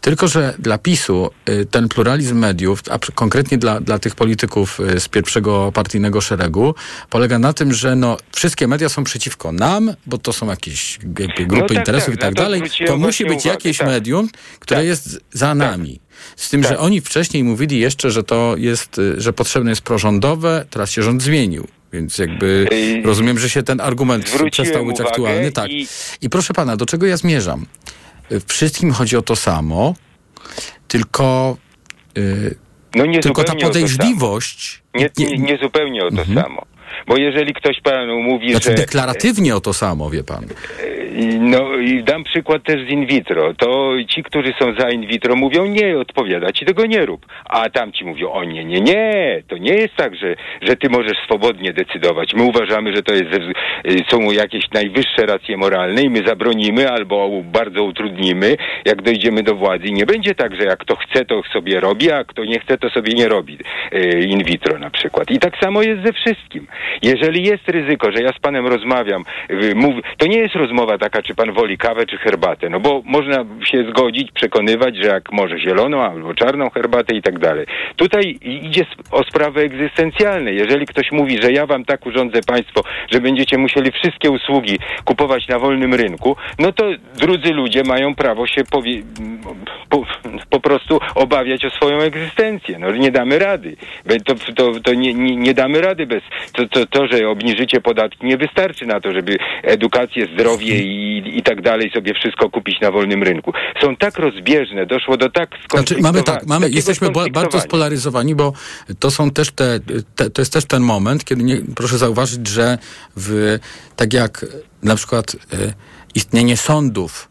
Tylko, że dla PiSu y, ten pluralizm mediów, a konkretnie dla, dla tych polityków y, z pierwszego partyjnego szeregu, polega na tym, że no, wszystkie media są przeciwko nam, bo to są jakieś jakby grupy tak, interesów tak, i tak na to dalej. To musi być uwagę, jakieś tak. medium, które jest za nami. Z tym, że oni wcześniej mówili jeszcze, że to jest, że potrzebne jest prorządowe, teraz się rząd zmienił. Więc jakby rozumiem, że się ten argument zwróciłem przestał być uwagę aktualny. Tak. i- I proszę pana, do czego ja zmierzam? Y, Wszystkim chodzi o to samo, tylko, y, No nie tylko ta podejrzliwość. Nie, nie, nie zupełnie o to samo. Bo jeżeli ktoś panu mówi, Znaczy że... deklaratywnie o to samo, wie pan. I- No i dam przykład też z in vitro. To ci, którzy są za in vitro mówią nie, odpowiada ci tego nie rób. A tamci mówią o nie, nie, nie. To nie jest tak, że, że ty możesz swobodnie decydować. My uważamy, że to jest, ze- y, są jakieś najwyższe racje moralne i my zabronimy albo bardzo utrudnimy, jak dojdziemy do władzy. I nie będzie tak, że jak kto chce, to sobie robi, a kto nie chce, to sobie nie robi y, in vitro na przykład. I tak samo jest ze wszystkim. Jeżeli jest ryzyko, że ja z panem rozmawiam, y, to nie jest rozmowa taka, czy pan woli kawę, czy herbatę, no bo można się zgodzić, przekonywać, że jak może zieloną albo czarną herbatę i tak dalej. Tutaj idzie o sprawy egzystencjalne. Jeżeli ktoś mówi, że ja wam tak urządzę państwo, że będziecie musieli wszystkie usługi kupować na wolnym rynku, no to drudzy ludzie mają prawo się powie- po, po prostu obawiać o swoją egzystencję. No nie damy rady. To, to, to nie, nie, nie damy rady bez... To, to, to, że obniżycie podatki nie wystarczy na to, żeby edukację, zdrowie i, i tak dalej sobie wszystko kupić na wolnym rynku. Są tak rozbieżne, doszło do tak Znaczy, mamy tak, mamy, jesteśmy bardzo spolaryzowani, bo to są też te, te to jest też ten moment, kiedy nie, proszę zauważyć, że w, tak jak na przykład e, istnienie sądów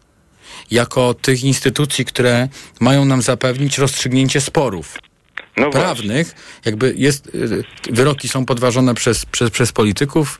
jako tych instytucji, które mają nam zapewnić rozstrzygnięcie sporów No prawnych, jakby jest, e, wyroki są podważone przez, przez, przez polityków,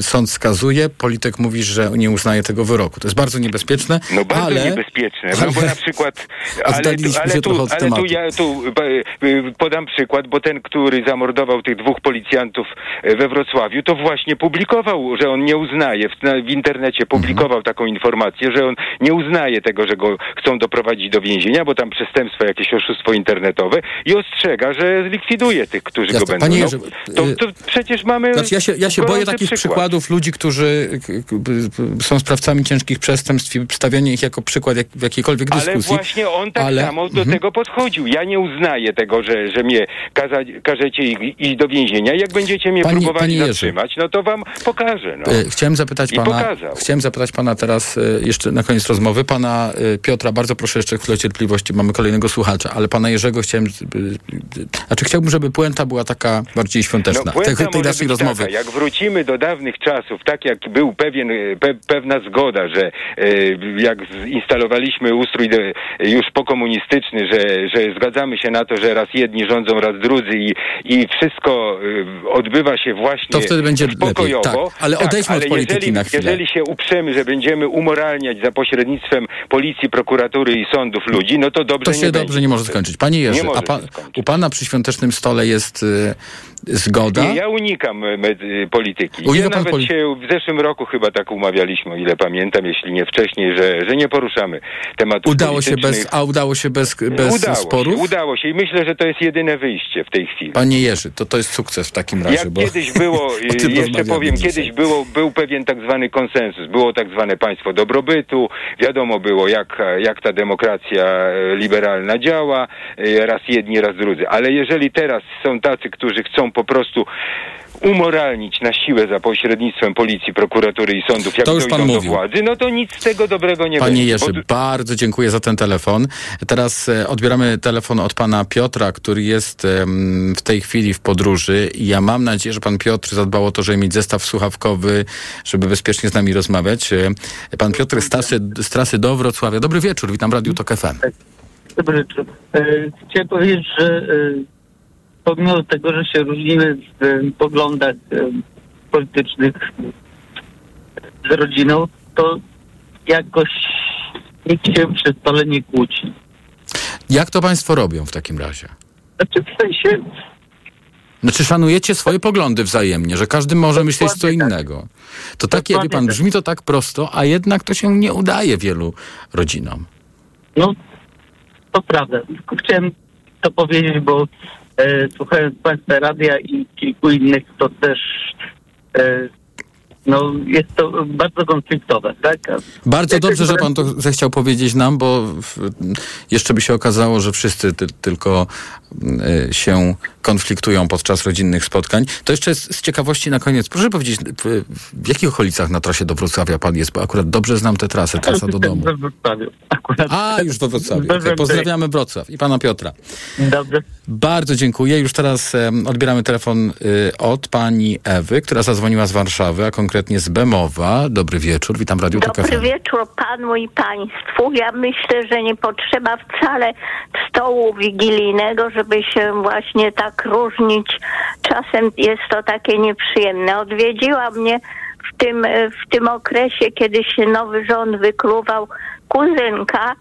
sąd skazuje, polityk mówi, że nie uznaje tego wyroku. To jest bardzo niebezpieczne, No bardzo ale... niebezpieczne, no bo na przykład, ale, Oddaliliśmy ale, tu, ale tu ja tu e, e, podam przykład, bo ten, który zamordował tych dwóch policjantów e, we Wrocławiu, to właśnie publikował, że on nie uznaje, w, w internecie publikował Mhm. taką informację, że on nie uznaje tego, że go chcą doprowadzić do więzienia, bo tam przestępstwo, jakieś oszustwo internetowe i ostrzega, że zlikwiduje tych, którzy Jasne. go będą. Panie no, Jerzy, to, to przecież mamy Znaczy ja się, ja się boję takich przykład. przykładów ludzi, którzy są sprawcami ciężkich przestępstw i stawianie ich jako przykład jak, w jakiejkolwiek Ale dyskusji. właśnie on tak Ale- samo do Mhm. tego podchodził. Ja nie uznaję tego, że, że mnie kaza, każecie iść do więzienia. Jak będziecie mnie Panie- próbowali Jerzy. zatrzymać, no to wam pokażę. No. E, Chciałem zapytać I pana, pokazał. chciałem zapytać pana teraz e, jeszcze na koniec rozmowy, pana e, Piotra, bardzo proszę jeszcze chwilę cierpliwości, mamy kolejnego słuchacza, ale pana Jerzego chciałem, znaczy chciałbym, żeby puenta była taka bardziej świąteczna, No, tej, tej naszej rozmowy. Taka, jak wrócimy do dawnych czasów, tak jak był pewien, e, pe, pewna zgoda, że e, jak instalowaliśmy ustrój już pokomunistyczny, że, że zgadzamy się na to, że raz jedni rządzą, raz drudzy i, i wszystko e, odbywa się właśnie To wtedy będzie pokojowo. tak. Ale odejdźmy od polityki jeżeli, na chwilę. Jeżeli się uprzemy, że będziemy umoralniać za pośrednictwem policji, prokuratury i sądów ludzi, no to dobrze To się nie dobrze będzie. nie może skończyć. Panie Jerzy, a pa, się u pana przy świątecznym stole jest y, zgoda? Nie, ja unikam e, y, polityki. Unika ja nawet poli- się w zeszłym roku chyba tak umawialiśmy, o ile pamiętam, jeśli nie wcześniej, że, że nie poruszamy tematu Udało się bez, a udało się bez, bez udało sporów? Się, udało się i myślę, że to jest jedyne wyjście w tej chwili. Panie Jerzy, to to jest sukces w takim razie. Jak bo kiedyś było, tym jeszcze powiem, dzisiaj. kiedyś było, był pewien tak zwany konsensus. Było tak zwane państwo dobrobytu, wiadomo było, jak, jak ta demokracja e, liberalna działa, e, raz jedni, raz drudzy. Ale jeżeli teraz są tacy, którzy chcą po prostu umoralnić na siłę za pośrednictwem policji, prokuratury i sądów, jak To już pan do mówił. władzy, no to nic z tego dobrego nie Panie będzie. Jerzy, Bo- bardzo dziękuję za ten telefon. Teraz e, odbieramy telefon od pana Piotra, który jest w tej chwili w podróży i ja mam nadzieję, że pan Piotr zadbał o to, żeby mieć zestaw słuchawkowy, żeby bezpiecznie z nami rozmawiać. E, Pan Piotr z trasy, z trasy do Wrocławia. Dobry wieczór, witam w Radiu Tok FM. Dobry wieczór. E, Chciałem powiedzieć, że pomimo tego, że się różnimy w poglądach e, politycznych z rodziną, to jakoś nikt się przy stole nie kłóci. Jak to państwo robią w takim razie? Znaczy w sensie, Znaczy szanujecie swoje poglądy wzajemnie, że każdy może myśleć co innego. To takie, wie pan, brzmi to tak prosto, a jednak to się nie udaje wielu rodzinom. no to prawda. Tylko chciałem to powiedzieć, bo słuchając Państwa radia i kilku innych, to też e, no, jest to bardzo konfliktowe, tak? Bardzo dobrze, że pan to zechciał powiedzieć nam, bo jeszcze by się okazało, że wszyscy ty, tylko y, się konfliktują podczas rodzinnych spotkań. To jeszcze z, ciekawości na koniec, proszę powiedzieć, w, w jakich okolicach na trasie do Wrocławia pan jest? Bo akurat dobrze znam tę trasę, trasa do domu. We Wrocławiu. Akurat. A, już we Wrocławiu. We Okay. Pozdrawiamy Wrocław i pana Piotra. Dobrze. Bardzo dziękuję. Już teraz em, odbieramy telefon y, od pani Ewy, która zadzwoniła z Warszawy, a konkretnie z Bemowa. Dobry wieczór, witam w Radiu Tok Dobry wieczór panu i państwu. Ja myślę, że nie potrzeba wcale stołu wigilijnego, żeby się właśnie tak różnić. Czasem jest to takie nieprzyjemne. Odwiedziła mnie w tym, e, w tym okresie, kiedy się nowy rząd wykluwał kuzynka,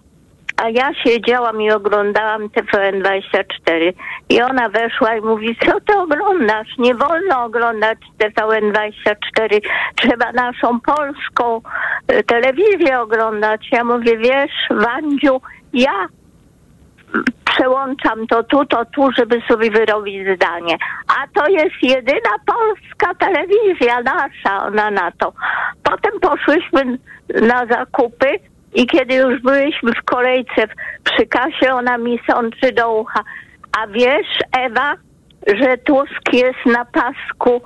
a ja siedziałam i oglądałam TVN24 i ona weszła i mówi, co ty oglądasz? Nie wolno oglądać TVN24, trzeba naszą polską e, telewizję oglądać. Ja mówię, wiesz, Wandziu, ja przełączam to tu, to tu, żeby sobie wyrobić zdanie. A to jest jedyna polska telewizja nasza, ona na to. Potem poszłyśmy na zakupy I kiedy już byliśmy w kolejce przy kasie, ona mi sączy do ucha. A wiesz, Ewa, że Tusk jest na pasku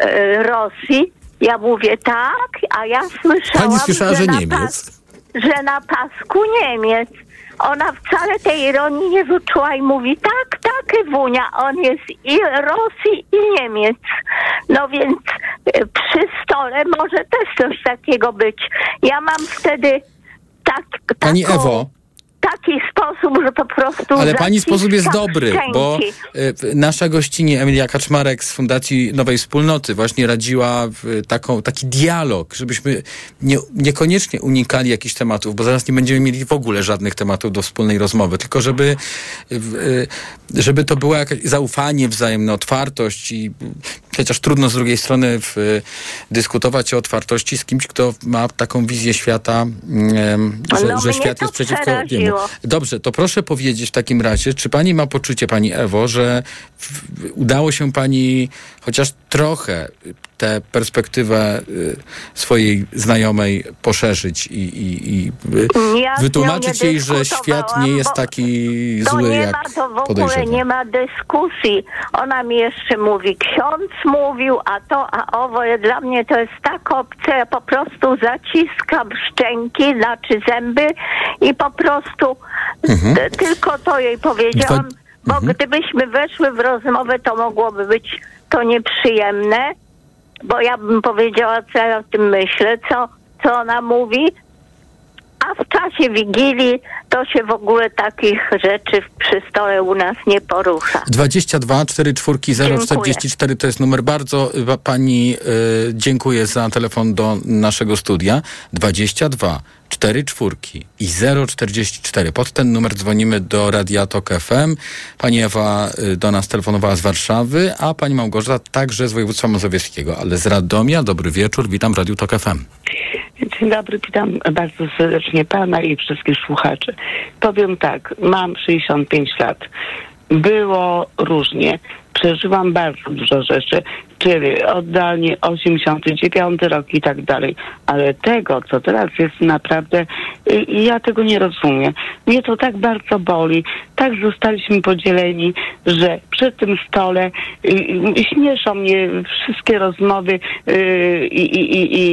e, Rosji? Ja mówię tak, a ja słyszałam, Pani słyszała, że na Niemiec. Pas, że na pasku Niemiec. Ona wcale tej ironii nie wyczuła i mówi tak, tak, Ewunia, on jest i Rosji i Niemiec. No więc e, przy stole może też coś takiego być. Ja mam wtedy tak, Pani taką, Ewo, taki sposób, że po prostu ale pani sposób jest dobry, szczęki. bo e, nasza gościni Emilia Kaczmarek z Fundacji Nowej Wspólnoty właśnie radziła w taką, taki dialog, żebyśmy nie, niekoniecznie unikali jakichś tematów, bo zaraz nie będziemy mieli w ogóle żadnych tematów do wspólnej rozmowy, tylko żeby, e, żeby to było jakieś zaufanie wzajemne, otwartość i chociaż trudno z drugiej strony w, e, dyskutować o otwartości z kimś, kto ma taką wizję świata, em, że, No, że świat jest przeciwko niemu. Dobrze, to proszę powiedzieć w takim razie, czy pani ma poczucie, pani Ewo, że udało się pani chociaż trochę tę perspektywę y, swojej znajomej poszerzyć i, i, i y, wytłumaczyć jej, że świat nie jest taki zły, nie jak ma, to w ogóle nie ma dyskusji. Ona mi jeszcze mówi, ksiądz mówił, a to, a owo. Dla mnie to jest tak obce, ja po prostu zaciskam szczęki, znaczy zęby i po prostu Mhm. tylko to jej powiedziałam, Dwa- bo Mhm. gdybyśmy weszły w rozmowę, to mogłoby być to nieprzyjemne, bo ja bym powiedziała, co ja o tym myślę, co, co ona mówi, a w czasie Wigilii to się w ogóle takich rzeczy przy stole u nas nie porusza. 22 44 044 to jest numer. Bardzo y, pani y, dziękuję za telefon do naszego studia. 22 44 i 044. Pod ten numer dzwonimy do Radia Tok FM. Pani Ewa y, do nas telefonowała z Warszawy, a pani Małgorzata także z województwa mazowieckiego, ale z Radomia. Dobry wieczór, witam w Radiu Tok FM. Dzień dobry, witam bardzo serdecznie pana i wszystkich słuchaczy. Powiem tak, mam 65 lat. Było różnie. Przeżyłam bardzo dużo rzeczy, czyli oddanie 89 rok i tak dalej. Ale tego, co teraz jest naprawdę, y, ja tego nie rozumiem. Mnie to tak bardzo boli. Tak zostaliśmy podzieleni, że przy tym stole y, y, śmieszą mnie wszystkie rozmowy y, i, i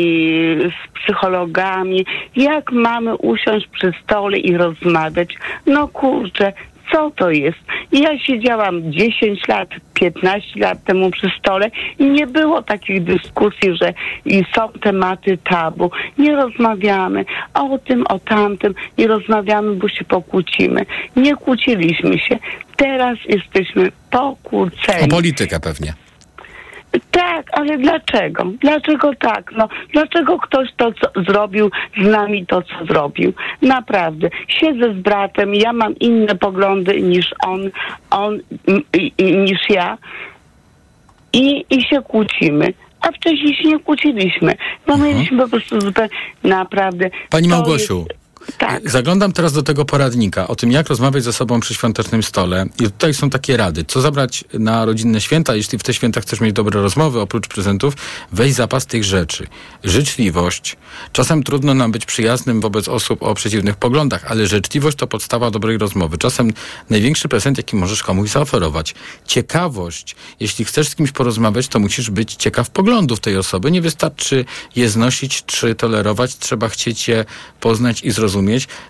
z psychologami. Jak mamy usiąść przy stole i rozmawiać? No kurczę, co to jest? Ja siedziałam 10 lat, 15 lat temu przy stole i nie było takich dyskusji, że i są tematy tabu. Nie rozmawiamy o tym, o tamtym, nie rozmawiamy, bo się pokłócimy. Nie kłóciliśmy się. Teraz jesteśmy O pokłóceni. politykę pewnie. Tak, ale dlaczego? Dlaczego tak? No, dlaczego ktoś to co zrobił z nami to, co zrobił? Naprawdę. Siedzę z bratem, ja mam inne poglądy niż on, on i, i, niż ja i, i się kłócimy. A wcześniej się nie kłóciliśmy, bo mieliśmy po prostu zupełnie naprawdę. Pani Małgosiu, Tak. zaglądam teraz do tego poradnika o tym, jak rozmawiać ze sobą przy świątecznym stole. I tutaj są takie rady. Co zabrać na rodzinne święta? Jeśli w te święta chcesz mieć dobre rozmowy, oprócz prezentów, weź zapas tych rzeczy. Życzliwość. Czasem trudno nam być przyjaznym wobec osób o przeciwnych poglądach, ale życzliwość to podstawa dobrej rozmowy. Czasem największy prezent, jaki możesz komuś zaoferować. Ciekawość. Jeśli chcesz z kimś porozmawiać, to musisz być ciekaw poglądów tej osoby. Nie wystarczy je znosić czy tolerować. Trzeba chcieć je poznać i zrozumieć.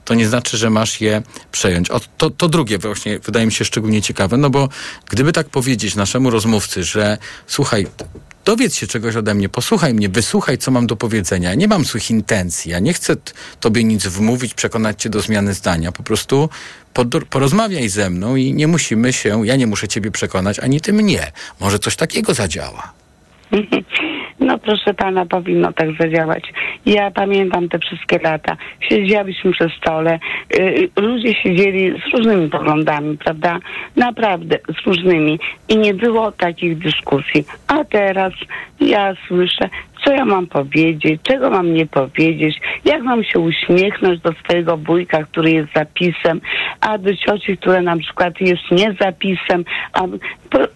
To nie znaczy, że masz je przejąć. O, to, to drugie właśnie wydaje mi się szczególnie ciekawe, no bo gdyby tak powiedzieć naszemu rozmówcy, że słuchaj, dowiedz się czegoś ode mnie, posłuchaj mnie, wysłuchaj, co mam do powiedzenia. Nie mam złych intencji, ja nie chcę tobie nic wmówić, przekonać cię do zmiany zdania. Po prostu porozmawiaj ze mną i nie musimy się, ja nie muszę ciebie przekonać, ani ty mnie. Może coś takiego zadziała. No proszę pana, powinno tak zadziałać. Ja pamiętam te wszystkie lata. Siedzieliśmy przy stole, y, ludzie siedzieli z różnymi poglądami, prawda? Naprawdę, z różnymi. I nie było takich dyskusji. A teraz ja słyszę, co ja mam powiedzieć, czego mam nie powiedzieć, jak mam się uśmiechnąć do swojego wujka, który jest zapisem, a do cioci, która na przykład jest nie zapisem. A to,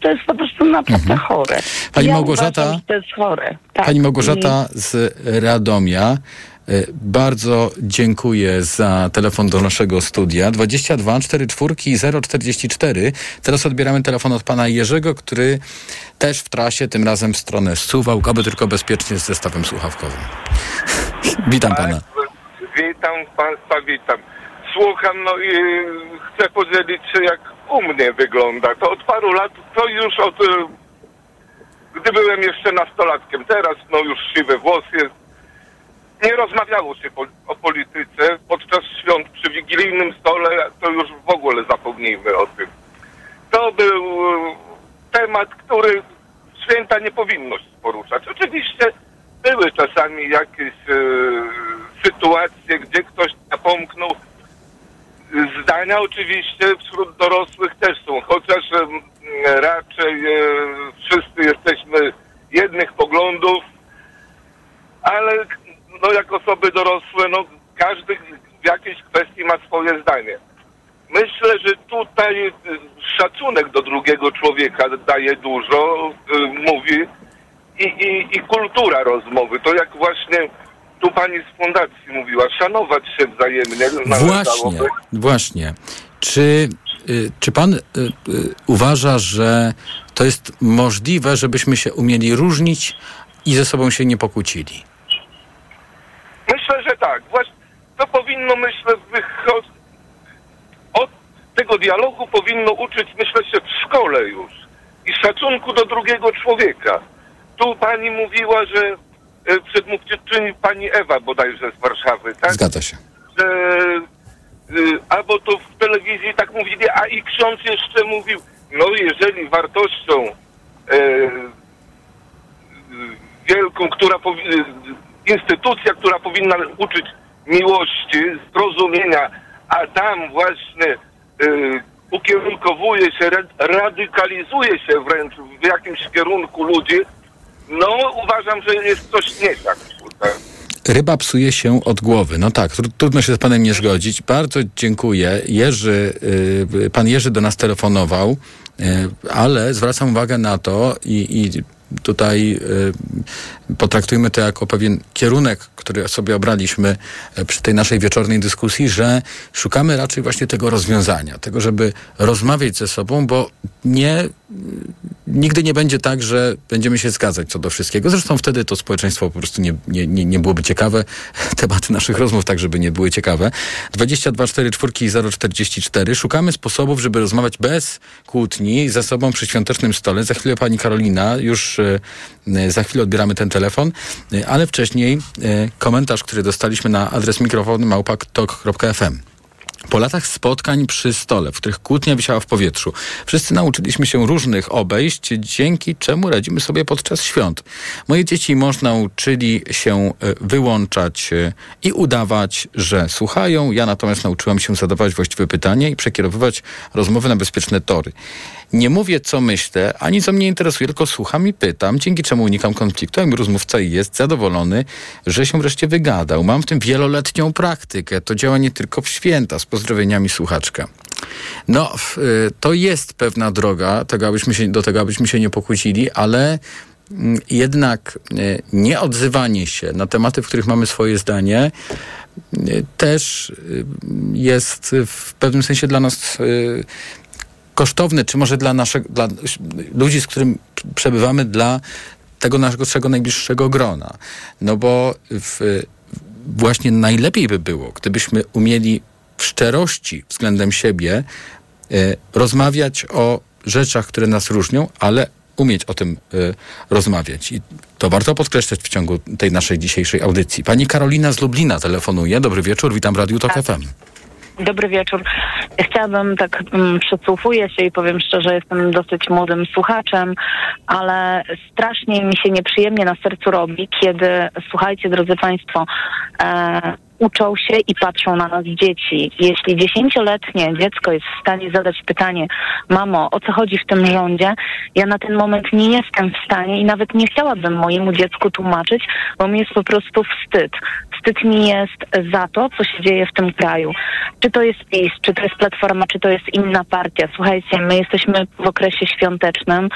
to, jest po prostu naprawdę chore. Mhm. Pani ja Małgorzata- Uważam, to jest chore. Tak. Pani Małgorzata z Radomia. Y, Bardzo dziękuję za telefon do naszego studia. 22 44 044. Teraz odbieramy telefon od pana Jerzego, który też w trasie, tym razem w stronę Suwałk, aby tylko bezpiecznie z zestawem słuchawkowym. Witam pana. Witam Państwa, witam. Słucham, no i chcę podzielić się, jak u mnie wygląda. To od paru lat, to już od... y, Gdy byłem jeszcze nastolatkiem, teraz no już siwy włos jest. Nie rozmawiało się po, o polityce. Podczas świąt przy wigilijnym stole to już w ogóle zapomnijmy o tym. To był y, temat, który święta nie powinno się poruszać. Oczywiście były czasami jakieś e, sytuacje, gdzie ktoś napomknął. Zdania oczywiście wśród dorosłych też są, chociaż em, raczej e, wszyscy jesteśmy jednych poglądów, ale no jak osoby dorosłe, no każdy w jakiejś kwestii ma swoje zdanie. Myślę, że tutaj y, szacunek do drugiego człowieka daje dużo, y, mówi i, i, i kultura rozmowy. To jak właśnie tu pani z fundacji mówiła, szanować się wzajemnie. Właśnie, właśnie. Czy, y, czy pan uważa, że to jest możliwe, żebyśmy się umieli różnić i ze sobą się nie pokłócili? Myślę, że tak. Właśnie to powinno, myślę, wychodzić. Od tego dialogu powinno uczyć, myślę, się w szkole już. I szacunku do drugiego człowieka. Tu pani mówiła, że e, przedmówczyni pani Ewa bodajże z Warszawy, tak? Zgadza się. Że, y, albo to w telewizji tak mówili, a i ksiądz jeszcze mówił, no jeżeli wartością e, wielką, która powi- y, instytucja, która powinna uczyć miłości, zrozumienia, a tam właśnie y, ukierunkowuje się, ra- radykalizuje się wręcz w jakimś kierunku ludzi, no uważam, że jest coś nie tak. Ryba psuje się od głowy. No tak, tru- trudno się z panem nie zgodzić. Bardzo dziękuję. Jerzy, y, pan Jerzy do nas telefonował, y, ale zwracam uwagę na to i, i tutaj y, potraktujmy to jako pewien kierunek, który sobie obraliśmy y, przy tej naszej wieczornej dyskusji, że szukamy raczej właśnie tego rozwiązania, tego, żeby rozmawiać ze sobą, bo nie, y, nigdy nie będzie tak, że będziemy się zgadzać co do wszystkiego. Zresztą wtedy to społeczeństwo po prostu nie, nie, nie, nie byłoby ciekawe. Tematy naszych rozmów tak, żeby nie były ciekawe. 22 4 4 044. Szukamy sposobów, żeby rozmawiać bez kłótni ze sobą przy świątecznym stole. Za chwilę pani Karolina, już e, e, za chwilę odbieramy ten telefon, e, ale wcześniej e, komentarz, który dostaliśmy na adres mikrofonu małpak.tok.fm. Po latach spotkań przy stole, w których kłótnia wisiała w powietrzu, wszyscy nauczyliśmy się różnych obejść, dzięki czemu radzimy sobie podczas świąt. Moje dzieci mąż nauczyli się e, wyłączać e, i udawać, że słuchają. Ja natomiast nauczyłam się zadawać właściwe pytania i przekierowywać rozmowy na bezpieczne tory. Nie mówię, co myślę, ani co mnie interesuje, tylko słucham i pytam, dzięki czemu unikam konfliktu, a mój rozmówca jest zadowolony, że się wreszcie wygadał. Mam w tym wieloletnią praktykę. To działa nie tylko w święta. Pozdrowieniami słuchaczka. No, y, to jest pewna droga tego, abyśmy się, do tego, abyśmy się nie pokłócili, ale mm, jednak y, nieodzywanie się na tematy, w których mamy swoje zdanie, y, też jest w pewnym sensie dla nas y, kosztowne, czy może dla naszych, dla ludzi, z którym przebywamy, dla tego naszego najbliższego grona. No bo w, właśnie najlepiej by było, gdybyśmy umieli w szczerości względem siebie e, rozmawiać o rzeczach, które nas różnią, ale umieć o tym e, rozmawiać. I to warto podkreślać w ciągu tej naszej dzisiejszej audycji. Pani Karolina z Lublina telefonuje. Dobry wieczór, witam w Radiu Tok FM. Dobry wieczór. Chciałabym tak, mm, przysłuchuję się i powiem szczerze, jestem dosyć młodym słuchaczem, ale strasznie mi się nieprzyjemnie na sercu robi, kiedy, słuchajcie, drodzy Państwo, e, uczą się i patrzą na nas dzieci. Jeśli dziesięcioletnie dziecko jest w stanie zadać pytanie, mamo, o co chodzi w tym rządzie, ja na ten moment nie jestem w stanie i nawet nie chciałabym mojemu dziecku tłumaczyć, bo mi jest po prostu wstyd. Wstyd mi jest za to, co się dzieje w tym kraju. Czy to jest PiS, czy to jest Platforma, czy to jest inna partia. Słuchajcie, my jesteśmy w okresie świątecznym,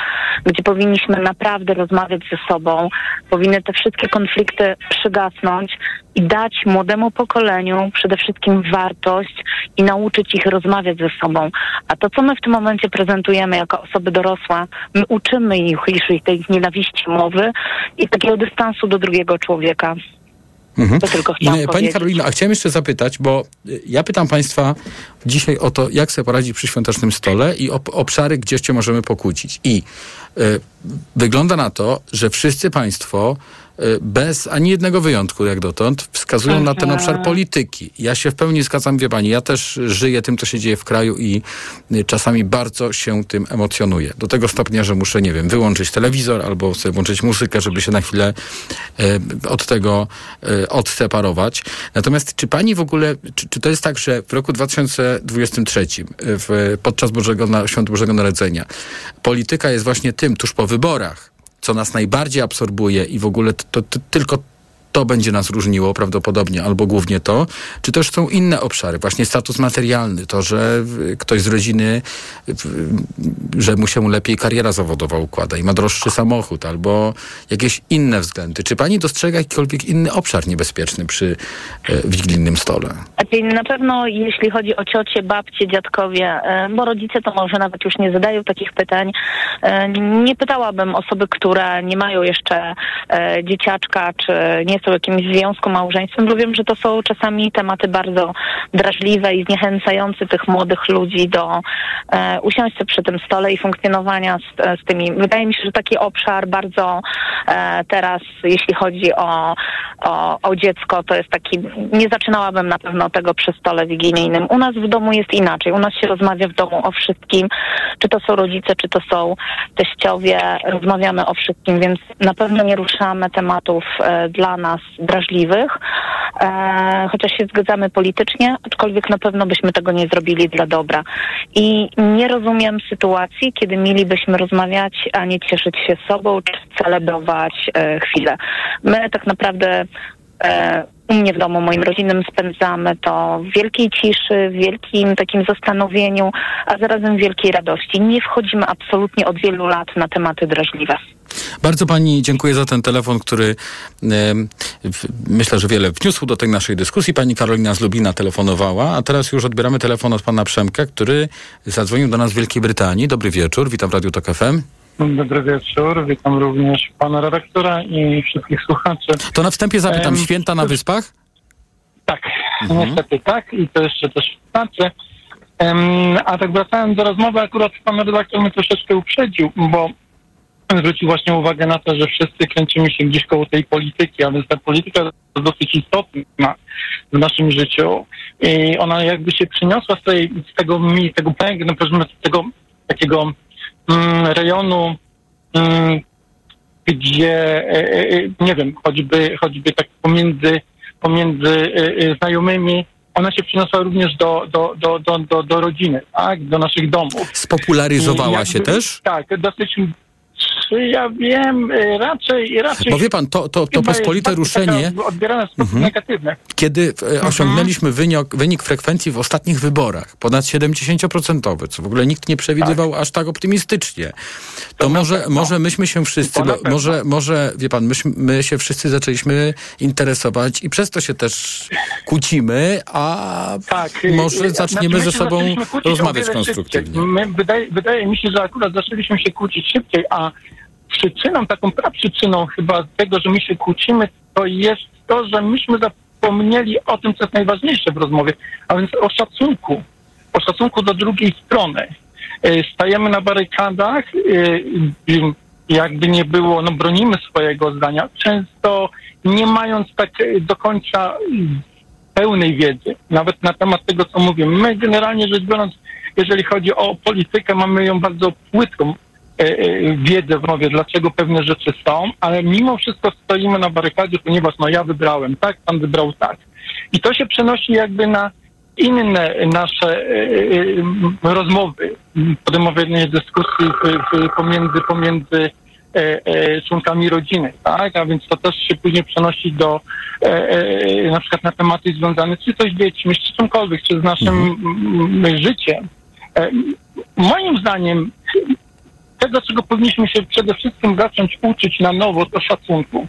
gdzie powinniśmy naprawdę rozmawiać ze sobą, powinny te wszystkie konflikty przygasnąć i dać młodemu pokoleniu przede wszystkim wartość i nauczyć ich rozmawiać ze sobą. A to, co my w tym momencie prezentujemy jako osoby dorosłe, my uczymy ich już tej nienawiści mowy i takiego dystansu do drugiego człowieka. Mhm. To tylko chciałam Nie, Pani powiedzieć. Karolina, a chciałem jeszcze zapytać, bo y, ja pytam Państwa dzisiaj o to, jak sobie poradzić przy świątecznym stole i o obszary, gdzie się możemy pokłócić. I y, wygląda na to, że wszyscy Państwo bez ani jednego wyjątku, jak dotąd, wskazują na ten obszar polityki. Ja się w pełni zgadzam, wie Pani, ja też żyję tym, co się dzieje w kraju i y, czasami bardzo się tym emocjonuję. Do tego stopnia, że muszę, nie wiem, wyłączyć telewizor albo sobie włączyć muzykę, żeby się na chwilę e, od tego odseparować. Natomiast czy pani w ogóle, czy, czy to jest tak, że w roku 2023, e, w, podczas Bożego, Świąt Bożego Narodzenia, polityka jest właśnie tym, tuż po wyborach, co nas najbardziej absorbuje i w ogóle to, to, to tylko to będzie nas różniło prawdopodobnie, albo głównie to, czy też są inne obszary, właśnie status materialny, to, że ktoś z rodziny, że mu się lepiej kariera zawodowa układa i ma droższy samochód, albo jakieś inne względy. Czy pani dostrzega jakikolwiek inny obszar niebezpieczny przy e, wigilijnym stole? Znaczy, na pewno jeśli chodzi o ciocie, babcie, dziadkowie, e, bo rodzice to może nawet już nie zadają takich pytań, e, nie pytałabym osoby, które nie mają jeszcze dzieciaczka, czy nie są jakimś związku małżeństwem, bo wiem, że to są czasami tematy bardzo drażliwe i zniechęcające tych młodych ludzi do e, przy tym stole i funkcjonowania z, z tymi. Wydaje mi się, że taki obszar bardzo e, teraz, jeśli chodzi o, o, o dziecko, to jest taki, nie zaczynałabym na pewno tego przy stole wigilijnym. U nas w domu jest inaczej. U nas się rozmawia w domu o wszystkim, czy to są rodzice, czy to są teściowie, rozmawiamy o wszystkim, więc na pewno nie ruszamy tematów e, dla nas drażliwych, e, chociaż się zgadzamy politycznie, aczkolwiek na pewno byśmy tego nie zrobili dla dobra. I nie rozumiem sytuacji, kiedy mielibyśmy rozmawiać, a nie cieszyć się sobą, czy celebrować e, chwilę. My tak naprawdę e, u mnie w domu, moim rodzinnym spędzamy to w wielkiej ciszy, w wielkim takim zastanowieniu, a zarazem wielkiej radości. Nie wchodzimy absolutnie od wielu lat na tematy drażliwe. Bardzo pani dziękuję za ten telefon, który w- myślę, że wiele wniósł do tej naszej dyskusji. Pani Karolina z Lubina telefonowała, a teraz już odbieramy telefon od pana Przemka, który zadzwonił do nas z Wielkiej Brytanii. Dobry wieczór, witam w Radiu Tok FM. Dobry wieczór, witam również pana redaktora i wszystkich słuchaczy. To na wstępie zapytam, Em, święta na wyspach? Tak, niestety tak i to jeszcze też znaczy. Um, a tak wracając do rozmowy, akurat pan redaktor mnie troszeczkę uprzedził, bo zwrócił właśnie uwagę na to, że wszyscy kręcimy się gdzieś koło tej polityki, a więc ta polityka jest dosyć istotna w naszym życiu i ona jakby się przyniosła z, tej, z tego, mi- tego powiedzmy, z tego takiego rejonu, mm, gdzie, e, e, nie wiem, choćby, choćby tak pomiędzy, pomiędzy e, e, znajomymi, ona się przyniosła również do, do, do, do, do, do rodziny, tak, do naszych domów. Spopularyzowała I się też? Tak, dosyć, ja wiem, e, raczej, raczej... Bo wie pan, to, to, to pospolite ruszenie, Odbierane w sposób Mhm. negatywny. kiedy e, osiągnęliśmy wynik, wynik frekwencji w ostatnich wyborach, ponad 70%, co w ogóle nikt nie przewidywał aż tak optymistycznie, to może, może myśmy się wszyscy, To pewno. może, może, wie pan, myśmy, my się wszyscy zaczęliśmy interesować i przez to się też kłócimy, a Tak, może y, zaczniemy znaczy, ze sobą rozmawiać konstruktywnie. My, wydaje, wydaje mi się, że akurat zaczęliśmy się kłócić szybciej, a przyczyną, taką praprzyczyną chyba tego, że my się kłócimy, to jest to, że myśmy zapomnieli o tym, co jest najważniejsze w rozmowie, a więc o szacunku. O szacunku do drugiej strony. Y, Stajemy na barykadach, y, jakby nie było, no bronimy swojego zdania, często nie mając tak do końca pełnej wiedzy, nawet na temat tego, co mówię. My generalnie rzecz biorąc, jeżeli chodzi o politykę, mamy ją bardzo płytką e, e, wiedzę w mowie, dlaczego pewne rzeczy są, ale mimo wszystko stoimy na barykadzie, ponieważ no ja wybrałem tak, pan wybrał tak. I to się przenosi jakby na inne nasze e, e, rozmowy, podejmowanie dyskusji pomiędzy, pomiędzy e, e, członkami rodziny, tak? A więc to też się później przenosi do e, e, na przykład na tematy związane czy to z dziećmi, czy czymkolwiek, czy z naszym mm, życiem. E, moim zdaniem tego, czego powinniśmy się przede wszystkim zacząć uczyć na nowo, to szacunku.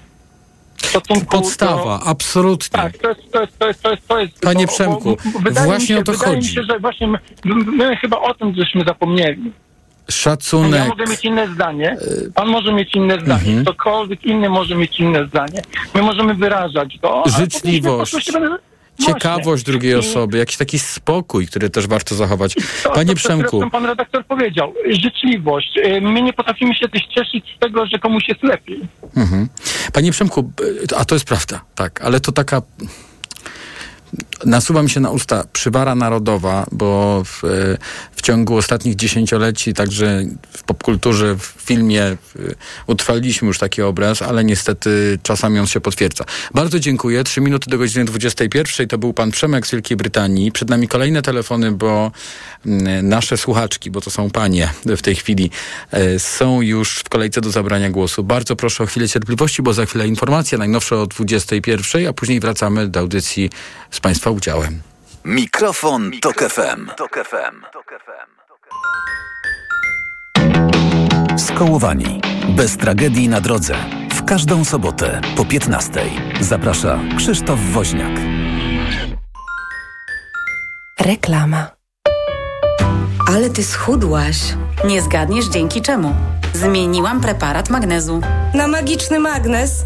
stosunku Podstawa, do... absolutnie. Tak, to jest, to jest, to jest, to jest, to jest Panie bo- Przemku, bo wydaje właśnie się, o to wydaje chodzi. Mi się, że właśnie my, my chyba o tym żeśmy zapomnieli. Ja Szacunek. mogę mieć inne zdanie, pan może mieć inne zdanie, Mhm. ktokolwiek inny może mieć inne zdanie. My możemy wyrażać to. Życzliwość. Ciekawość drugiej I osoby, jakiś taki spokój, który też warto zachować. To, Panie to, Przemku, zresztą pan redaktor powiedział, życzliwość. Y, My nie potrafimy się też cieszyć z tego, że komuś jest lepiej. Mhm. Panie Przemku, b- a to jest prawda, tak, ale to taka. Nasuwa mi się na usta przywara narodowa, bo w, e, w ciągu ostatnich dziesięcioleci, także w popkulturze, w filmie utrwaliliśmy już taki obraz, ale niestety czasami on się potwierdza. Bardzo dziękuję. Trzy minuty do godziny 21. To był pan Przemek z Wielkiej Brytanii. Przed nami kolejne telefony, bo nasze słuchaczki, bo to są panie w tej chwili, e, są już w kolejce do zabrania głosu. Bardzo proszę o chwilę cierpliwości, bo za chwilę informacja najnowsza o 21, a później wracamy do audycji z Państwa udziałem. Mikrofon, Tok FM. Skołowani. Bez tragedii na drodze. W każdą sobotę po 15. Zaprasza Krzysztof Woźniak. Reklama. Ale ty schudłaś. Nie zgadniesz dzięki czemu. Zmieniłam preparat magnezu. Na magiczny magnes.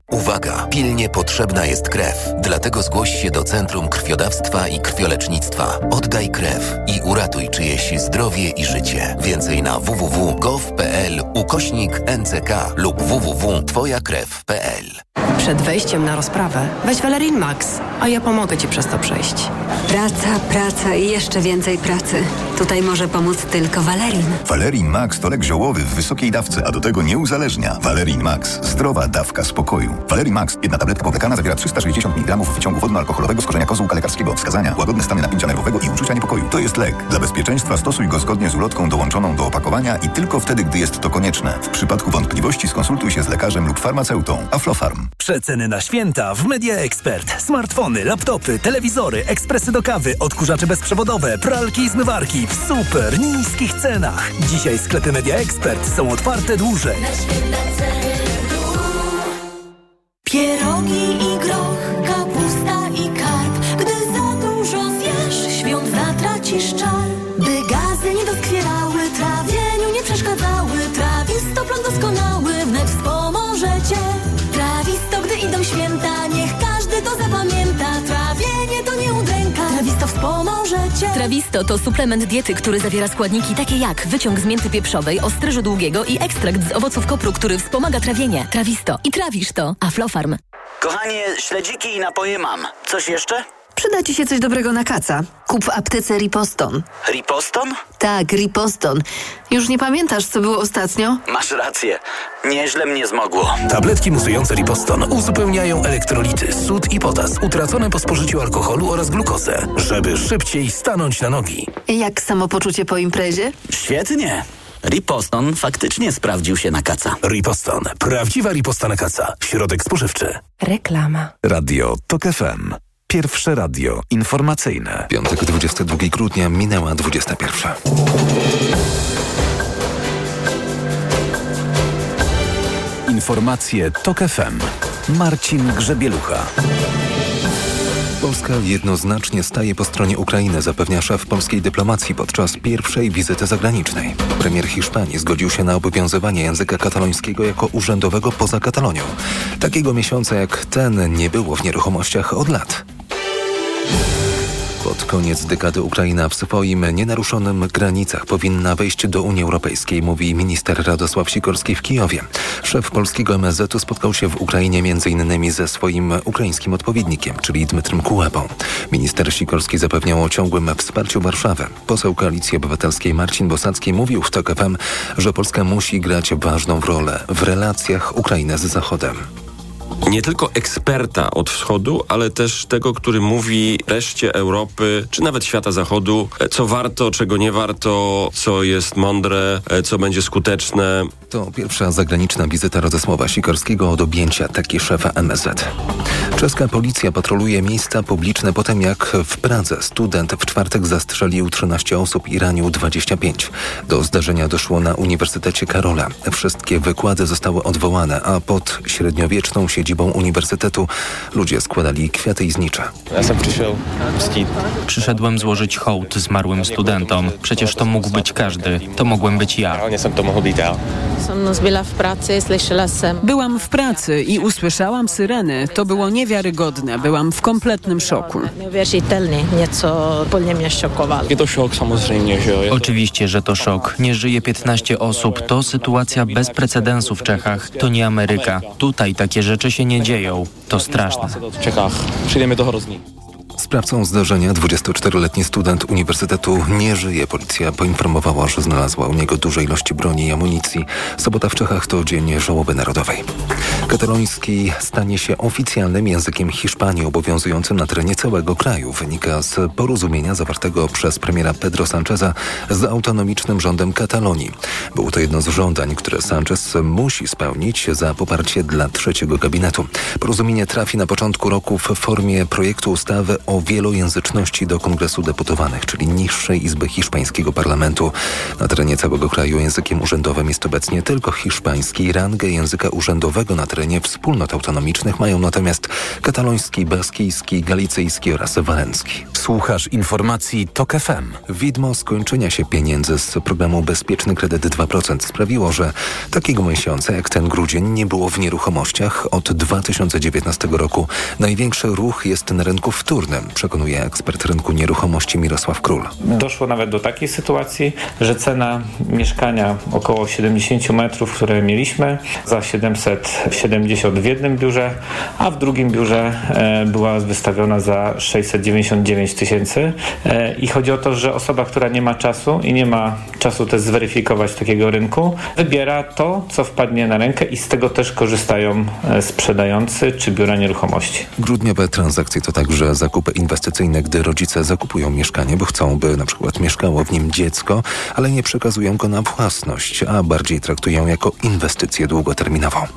Uwaga! Pilnie potrzebna jest krew. Dlatego zgłoś się do Centrum Krwiodawstwa i Krwiolecznictwa. Oddaj krew i uratuj czyjeś zdrowie i życie. Więcej na www.gov.pl ukośnik NCK lub www.twojakrew.pl Przed wejściem na rozprawę weź Valerin Max, a ja pomogę ci przez to przejść. Praca, praca i jeszcze więcej pracy. Tutaj może pomóc tylko Valerin. Valerin Max to lek ziołowy w wysokiej dawce, a do tego nie uzależnia. Valerin Max. Zdrowa dawka spokoju. Valerin Max. Jedna tabletka powlekana zawiera 360 mg wyciągu wodno-alkoholowego z korzenia kozłka lekarskiego. Wskazania. Łagodne stany napięcia nerwowego i uczucia niepokoju. To jest lek. Dla bezpieczeństwa stosuj go zgodnie z ulotką dołączoną do opakowania i tylko wtedy, gdy jest to konieczne. W przypadku wątpliwości skonsultuj się z lekarzem lub farmaceutą. Aflofarm. Przeceny na święta w Media Expert. Smartfony, laptopy, telewizory, ekspresy do kawy, odkurzacze bezprzewodowe, pralki i zmywarki w super niskich cenach. Dzisiaj sklepy Media Expert są otwarte dłużej. Pierogi i groch, kapusta i karp. Gdy za dużo zjesz, świąt zatracisz czar. Trawisto to suplement diety, który zawiera składniki takie jak wyciąg z mięty pieprzowej, ostryżu długiego i ekstrakt z owoców kopru, który wspomaga trawienie. Trawisto. I trawisz to. Aflofarm. Kochanie, śledziki i napoje mam. Coś jeszcze? Przyda ci się coś dobrego na kaca. Kup w aptece Riposton. Riposton? Tak, Riposton. Już nie pamiętasz, co było ostatnio? Masz rację. Nieźle mnie zmogło. Tabletki musujące Riposton uzupełniają elektrolity, sód i potas utracone po spożyciu alkoholu oraz glukozę, żeby szybciej stanąć na nogi. Jak samopoczucie po imprezie? Świetnie. Riposton faktycznie sprawdził się na kaca. Riposton. Prawdziwa Ripostana kaca. Środek spożywczy. Reklama. Radio Tok FM. Pierwsze radio informacyjne. Piątek 22 grudnia minęła 21. Informacje Tok FM. Marcin Grzebielucha. Polska jednoznacznie staje po stronie Ukrainy, zapewnia szef polskiej dyplomacji podczas pierwszej wizyty zagranicznej. Premier Hiszpanii zgodził się na obowiązywanie języka katalońskiego jako urzędowego poza Katalonią. Takiego miesiąca jak ten nie było w nieruchomościach od lat. Pod koniec dekady Ukraina w swoim nienaruszonym granicach powinna wejść do Unii Europejskiej, mówi minister Radosław Sikorski w Kijowie. Szef polskiego MSZ-u spotkał się w Ukrainie m.in. ze swoim ukraińskim odpowiednikiem, czyli Dmytrym Kułebą. Minister Sikorski zapewniał o ciągłym wsparciu Warszawy. Poseł Koalicji Obywatelskiej Marcin Bosacki mówił w TOK FM, że Polska musi grać ważną rolę w relacjach Ukrainy z Zachodem. Nie tylko eksperta od wschodu, ale też tego, który mówi reszcie Europy, czy nawet świata zachodu, e, co warto, czego nie warto, co jest mądre, e, co będzie skuteczne. To pierwsza zagraniczna wizyta Radosława Sikorskiego od objęcia taki szefa MSZ. Czeska policja patroluje miejsca publiczne po tym, jak w Pradze student w czwartek zastrzelił 13 osób i ranił 25. Do zdarzenia doszło na Uniwersytecie Karola. Wszystkie wykłady zostały odwołane, a pod średniowieczną siedzibą uniwersytetu ludzie składali kwiaty i znicze. Przyszedłem złożyć hołd zmarłym studentom. Przecież to mógł być każdy. To mogłem być ja. Byłam w pracy i usłyszałam syreny. To było niewiarygodne. Byłam w kompletnym szoku. Oczywiście, że to szok. Nie żyje 15 osób. To sytuacja bez precedensu w Czechach. To nie Ameryka. Tutaj takie rzeczy się nie dzieją. To straszne. Sprawcą zdarzenia 24-letni student uniwersytetu nie żyje. Policja poinformowała, że znalazła u niego duże ilości broni i amunicji. Sobota w Czechach to dzień żałoby narodowej. Kataloński stanie się oficjalnym językiem Hiszpanii obowiązującym na terenie całego kraju. Wynika z porozumienia zawartego przez premiera Pedro Sancheza z autonomicznym rządem Katalonii. Było to jedno z żądań, które Sanchez musi spełnić za poparcie dla trzeciego gabinetu. Porozumienie trafi na początku roku w formie projektu ustawy o wielojęzyczności do Kongresu Deputowanych, czyli niższej izby hiszpańskiego parlamentu. Na terenie całego kraju językiem urzędowym jest obecnie tylko hiszpański. Rangę języka urzędowego na terenie wspólnot autonomicznych mają natomiast kataloński, baskijski, galicyjski oraz walencki. Słuchasz informacji TOK FM. Widmo skończenia się pieniędzy z programu Bezpieczny Kredyt 2% sprawiło, że takiego miesiąca jak ten grudzień nie było w nieruchomościach od 2019 roku. Największy ruch jest na rynku wtórnym, przekonuje ekspert rynku nieruchomości Mirosław Król. Doszło nawet do takiej sytuacji, że cena mieszkania około 70 metrów, które mieliśmy, za 770 w jednym biurze, a w drugim biurze e, była wystawiona za 699 tysięcy. E, I chodzi o to, że osoba, która nie ma czasu i nie ma czasu też zweryfikować takiego rynku, wybiera to, co wpadnie na rękę i z tego też korzystają e, sprzedający czy biura nieruchomości. Grudniowe transakcje to także zakupy inwestycyjne, gdy rodzice zakupują mieszkanie, bo chcą, by na przykład mieszkało w nim dziecko, ale nie przekazują go na własność, a bardziej traktują jako inwestycję długoterminową.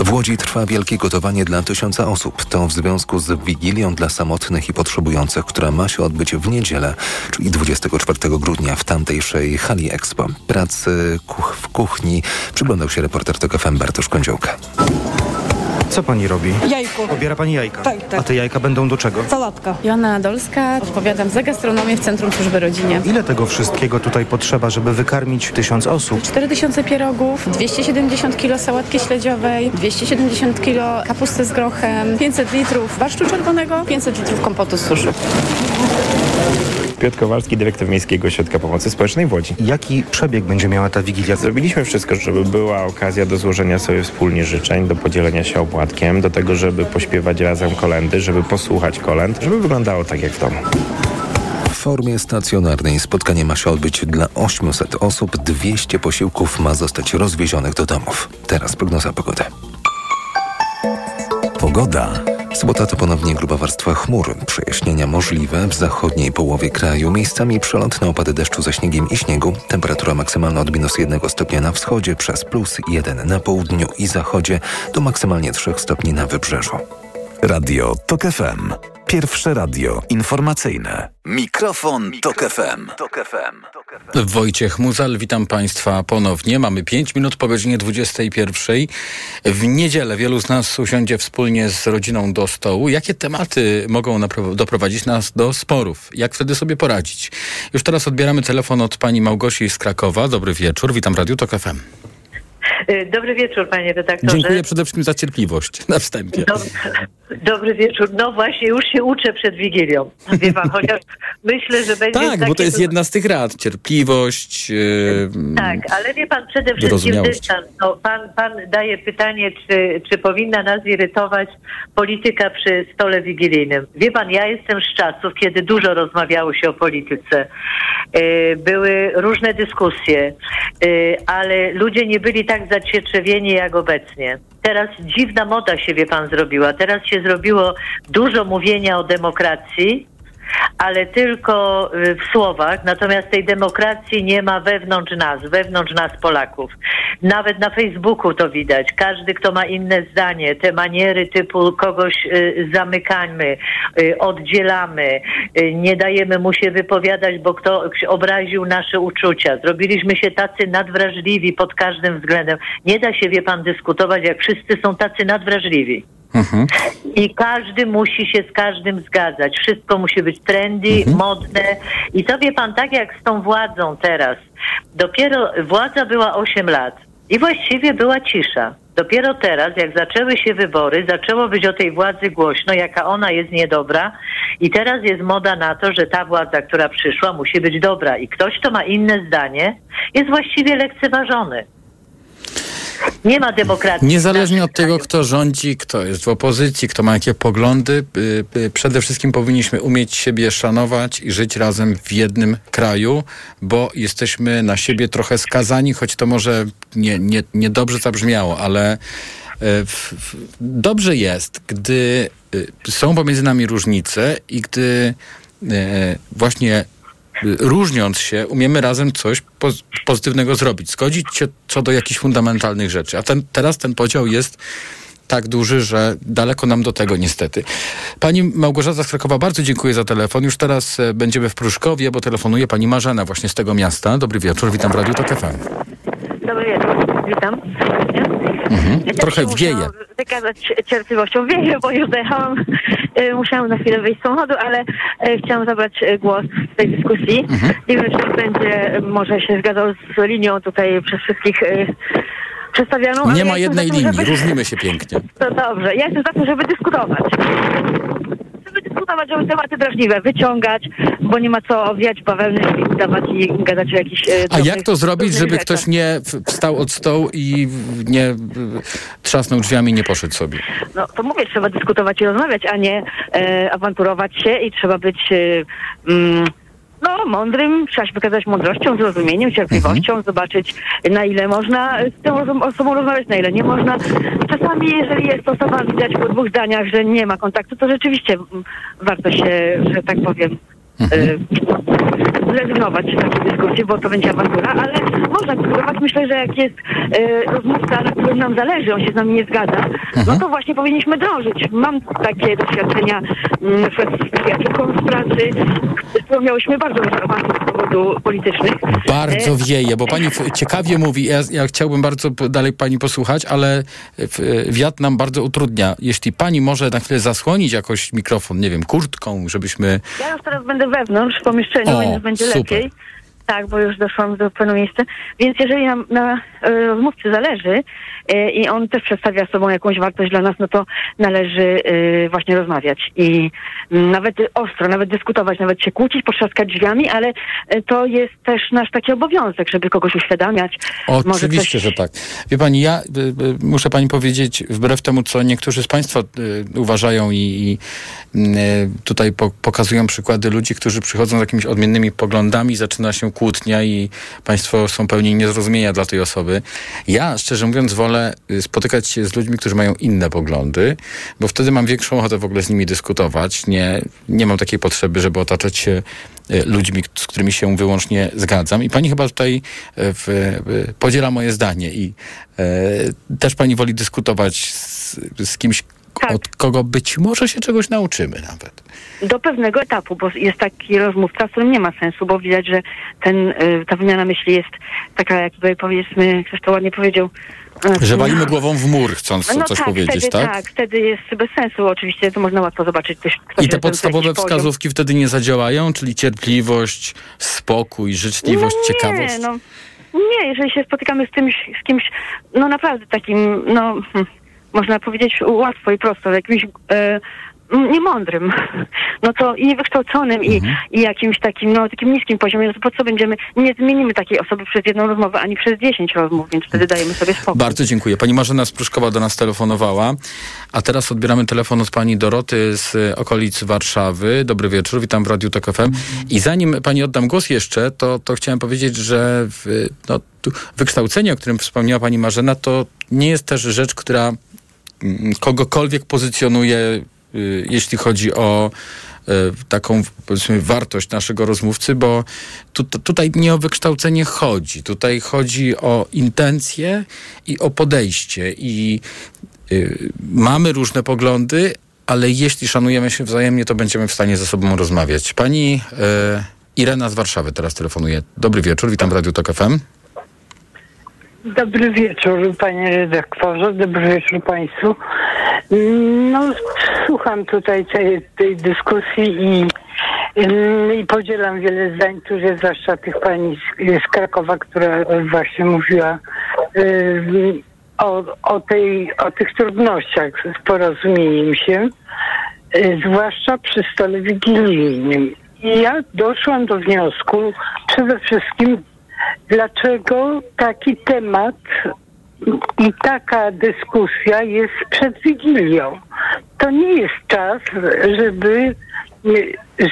W Łodzi trwa wielkie gotowanie dla tysiąca osób. To w związku z Wigilią dla samotnych i potrzebujących, która ma się odbyć w niedzielę, czyli 24 grudnia w tamtejszej hali Expo. Pracy kuch w kuchni przyglądał się reporter TOK Bartosz Kądziołka. Co pani robi? Jajko. Pobiera pani jajka? Tak, tak. A te jajka będą do czego? Sałatka. Joanna Nadolska, odpowiadam za gastronomię w Centrum Służby Rodzinie. Ile tego wszystkiego tutaj potrzeba, żeby wykarmić tysiąc osób? 4000 pierogów, 270 kg sałatki śledziowej, 270 kg kapusty z grochem, 500 litrów barszczu czerwonego, 500 litrów kompotu z suszu. Piotr Kowalski, dyrektor Miejskiego Ośrodka Pomocy Społecznej w Łodzi. Jaki przebieg będzie miała ta Wigilia? Zrobiliśmy wszystko, żeby była okazja do złożenia sobie wspólnie życzeń, do podzielenia się opłatkiem, do tego, żeby pośpiewać razem kolendy, żeby posłuchać kolęd, żeby wyglądało tak jak w domu. W formie stacjonarnej spotkanie ma się odbyć dla 800 osób. 200 posiłków ma zostać rozwiezionych do domów. Teraz prognoza pogody. Pogoda. Sobota to ponownie gruba warstwa chmur. Przejaśnienia możliwe w zachodniej połowie kraju. Miejscami przelotne opady deszczu ze śniegiem i śniegu. Temperatura maksymalna od minus 1 stopnia na wschodzie przez plus 1 na południu i zachodzie do maksymalnie 3 stopni na wybrzeżu. Radio TOK FM. Pierwsze radio informacyjne. Mikrofon, Tok FM. Wojciech Muzal, witam Państwa ponownie. Mamy 5 minut po godzinie 21. W niedzielę wielu z nas usiądzie wspólnie z rodziną do stołu. Jakie tematy mogą doprowadzić nas do sporów? Jak wtedy sobie poradzić? Już teraz odbieramy telefon od pani Małgosi z Krakowa. Dobry wieczór, witam Radio Tok FM. Y, Dobry wieczór, panie redaktorze. Dziękuję przede wszystkim za cierpliwość na wstępie. Dobry wieczór. No właśnie, już się uczę przed Wigilią. Wie pan, chociaż myślę, że będzie Tak, bo to jest jedna z tych rad. Cierpliwość. Yy, Tak, ale wie pan, przede wszystkim dystans. No, pan, pan daje pytanie, czy, czy powinna nas irytować polityka przy stole wigilijnym. Wie pan, ja jestem z czasów, kiedy dużo rozmawiało się o polityce. Yy, były różne dyskusje, yy, ale ludzie nie byli tak zacietrzewieni jak obecnie. teraz dziwna moda się, wie pan, zrobiła. Teraz się zrobiło dużo mówienia o demokracji, ale tylko y, w słowach, natomiast tej demokracji nie ma wewnątrz nas, wewnątrz nas Polaków. Nawet na Facebooku to widać. Każdy, kto ma inne zdanie, te maniery typu kogoś y, zamykamy, y, oddzielamy, nie dajemy mu się wypowiadać, bo ktoś obraził nasze uczucia. Zrobiliśmy się tacy nadwrażliwi pod każdym względem. Nie da się, wie pan, dyskutować, jak wszyscy są tacy nadwrażliwi. I każdy musi się z każdym zgadzać. Wszystko musi być trendy, modne. I to wie pan, tak jak z tą władzą teraz. Dopiero władza była 8 lat i właściwie była cisza. Dopiero teraz, jak zaczęły się wybory, zaczęło być o tej władzy głośno, jaka ona jest niedobra. I teraz jest moda na to, że ta władza, która przyszła, musi być dobra. I ktoś, kto ma inne zdanie, jest właściwie lekceważony. Nie ma demokracji. Niezależnie od tego, kto rządzi, kto jest w opozycji, kto ma jakie poglądy, y, y, przede wszystkim powinniśmy umieć siebie szanować i żyć razem w jednym kraju, bo jesteśmy na siebie trochę skazani, choć to może nie, nie, nie dobrze zabrzmiało, ale w, dobrze jest, gdy y, są pomiędzy nami różnice i gdy y, właśnie różniąc się, umiemy razem coś poz- pozytywnego zrobić, zgodzić się co do jakichś fundamentalnych rzeczy. A ten, teraz ten podział jest tak duży, że daleko nam do tego niestety. Pani Małgorzata z Krakowa, bardzo dziękuję za telefon. Już teraz e, będziemy w Pruszkowie, bo telefonuje pani Marzena właśnie z tego miasta. Dobry wieczór, witam w Radiu Tok FM. Dobry wieczór, witam. Mhm. Też Trochę wieje. Wykazać cierpliwością. Wieje, bo już dojechałam. E, Musiałam na chwilę wyjść z samochodu, ale e, chciałam zabrać e, głos w tej dyskusji. Mhm. Wiem, czy będzie może się zgadzał z linią tutaj przez wszystkich przedstawioną. ale Nie ma jednej tym, linii, żeby- różnimy się pięknie. To dobrze. Ja jestem za tym, żeby dyskutować. Żeby dyskutować, żeby tematy drażliwe wyciągać, bo nie ma co owijać bawełny i dawać i gadać o jakichś... e, A jak to zrobić, żeby rzeczach. ktoś nie wstał od stołu i nie y, trzasnął drzwiami i nie poszedł sobie? No to mówię, trzeba dyskutować i rozmawiać, a nie e, awanturować się i trzeba być e, mm, no, mądrym, trzeba się wykazać mądrością, zrozumieniem, cierpliwością, zobaczyć na ile można z tą osobą rozmawiać, na ile nie można. Czasami, jeżeli jest osoba, widać po dwóch zdaniach, że nie ma kontaktu, to rzeczywiście warto się, że tak powiem, zrezygnować z takiej dyskusji, bo to będzie awantura, ale można dyskutować. Myślę, że jak jest e, rozmówca, na którym nam zależy, on się z nami nie zgadza, no to właśnie powinniśmy drążyć. Mam takie doświadczenia mm, z przyjaciółką z pracy, z którą miałyśmy bardzo dużo awantur z powodu politycznych. Bardzo E, wieje, bo pani ciekawie mówi. Ja, ja chciałbym bardzo dalej pani posłuchać, ale wiatr nam bardzo utrudnia. Jeśli pani może na chwilę zasłonić jakoś mikrofon, nie wiem, kurtką, żebyśmy. Ja już teraz będę wewnątrz w pomieszczeniu, O, więc będzie super. lepiej. Tak, bo już doszłam do pewnego miejsca. Więc jeżeli nam na e, rozmówcy zależy e, i on też przedstawia sobą jakąś wartość dla nas, no to należy e, właśnie rozmawiać i mm, nawet ostro, nawet dyskutować, nawet się kłócić, potrzaskać drzwiami, ale to jest też nasz taki obowiązek, żeby kogoś uświadamiać. Oczywiście, coś- że tak. Wie pani, ja y, y, muszę pani powiedzieć, wbrew temu, co niektórzy z państwa y, uważają i, i y, tutaj po, pokazują przykłady ludzi, którzy przychodzą z jakimiś odmiennymi poglądami, zaczyna się kłótnia i państwo są pełni niezrozumienia dla tej osoby. Ja, szczerze mówiąc, wolę y, spotykać się z ludźmi, którzy mają inne poglądy, bo wtedy mam większą ochotę w ogóle z nimi dyskutować. Nie, nie mam takiej potrzeby, żeby otaczać się y, ludźmi, z którymi się wyłącznie zgadzam. I pani chyba tutaj w, w, podziela moje zdanie i e, też pani woli dyskutować z, z kimś, od kogo być może się czegoś nauczymy nawet. do pewnego etapu, bo jest taki rozmówca, z którym nie ma sensu, bo widać, że ten, y, ta wymiana myśli jest taka, jakby powiedzmy, ktoś to ładnie powiedział. y, Że walimy głową w mur, chcąc no coś tak, powiedzieć, wtedy, tak? tak? wtedy jest bez sensu. Oczywiście to można łatwo zobaczyć. Ktoś, ktoś I te podstawowe jakiś poziom. wskazówki wtedy nie zadziałają, czyli cierpliwość, spokój, życzliwość, no nie, ciekawość. No, nie, jeżeli się spotykamy z, tym, z kimś, no naprawdę takim, no, hm, można powiedzieć łatwo i prosto, jakimś e, niemądrym, no to i niewykształconym i, Mhm. i jakimś takim, no takim niskim poziomie, no to po co będziemy, nie zmienimy takiej osoby przez jedną rozmowę, ani przez dziesięć rozmów, więc wtedy dajemy sobie spokój. Bardzo dziękuję. Pani Marzena Spruszkowa do nas telefonowała, a teraz odbieramy telefon od pani Doroty z okolic Warszawy. Dobry wieczór, witam w Radiu Tok FM. I zanim pani oddam głos jeszcze, to, to chciałem powiedzieć, że w, no, wykształcenie, o którym wspomniała pani Marzena, to nie jest też rzecz, która kogokolwiek pozycjonuje, y, jeśli chodzi o y, taką powiedzmy wartość naszego rozmówcy, bo tu, tutaj nie o wykształcenie chodzi. Tutaj chodzi o intencje i o podejście. I y, mamy różne poglądy, ale jeśli szanujemy się wzajemnie, to będziemy w stanie ze sobą rozmawiać. Pani y, Irena z Warszawy teraz telefonuje. Dobry wieczór, witam w Radiu Tok FM. Dobry wieczór, panie redaktorze, dobry wieczór państwu. No, słucham tutaj tej, tej dyskusji i, i podzielam wiele zdań, które zwłaszcza tych pani z, z Krakowa, która właśnie mówiła y, o, o, tej, o tych trudnościach z porozumieniem się, y, zwłaszcza przy stole wigilijnym. I ja doszłam do wniosku przede wszystkim dlaczego taki temat i taka dyskusja jest przed Wigilią. To nie jest czas, żeby,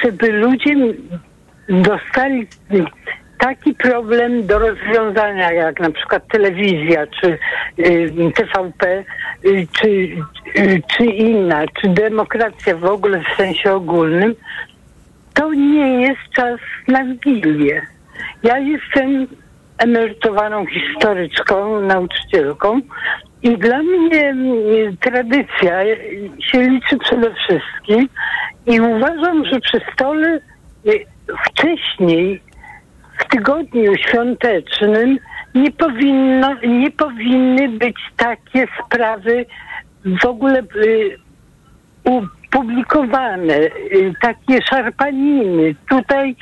żeby ludzie dostali taki problem do rozwiązania, jak na przykład telewizja, czy y, TVP, czy, czy inna, czy demokracja w ogóle w sensie ogólnym, to nie jest czas na Wigilię. Ja jestem emerytowaną historyczką, nauczycielką i dla mnie mm, tradycja się liczy przede wszystkim i uważam, że przy stole y, wcześniej w tygodniu świątecznym nie powinno, nie powinny być takie sprawy w ogóle y, publikowane, y, takie szarpaniny tutaj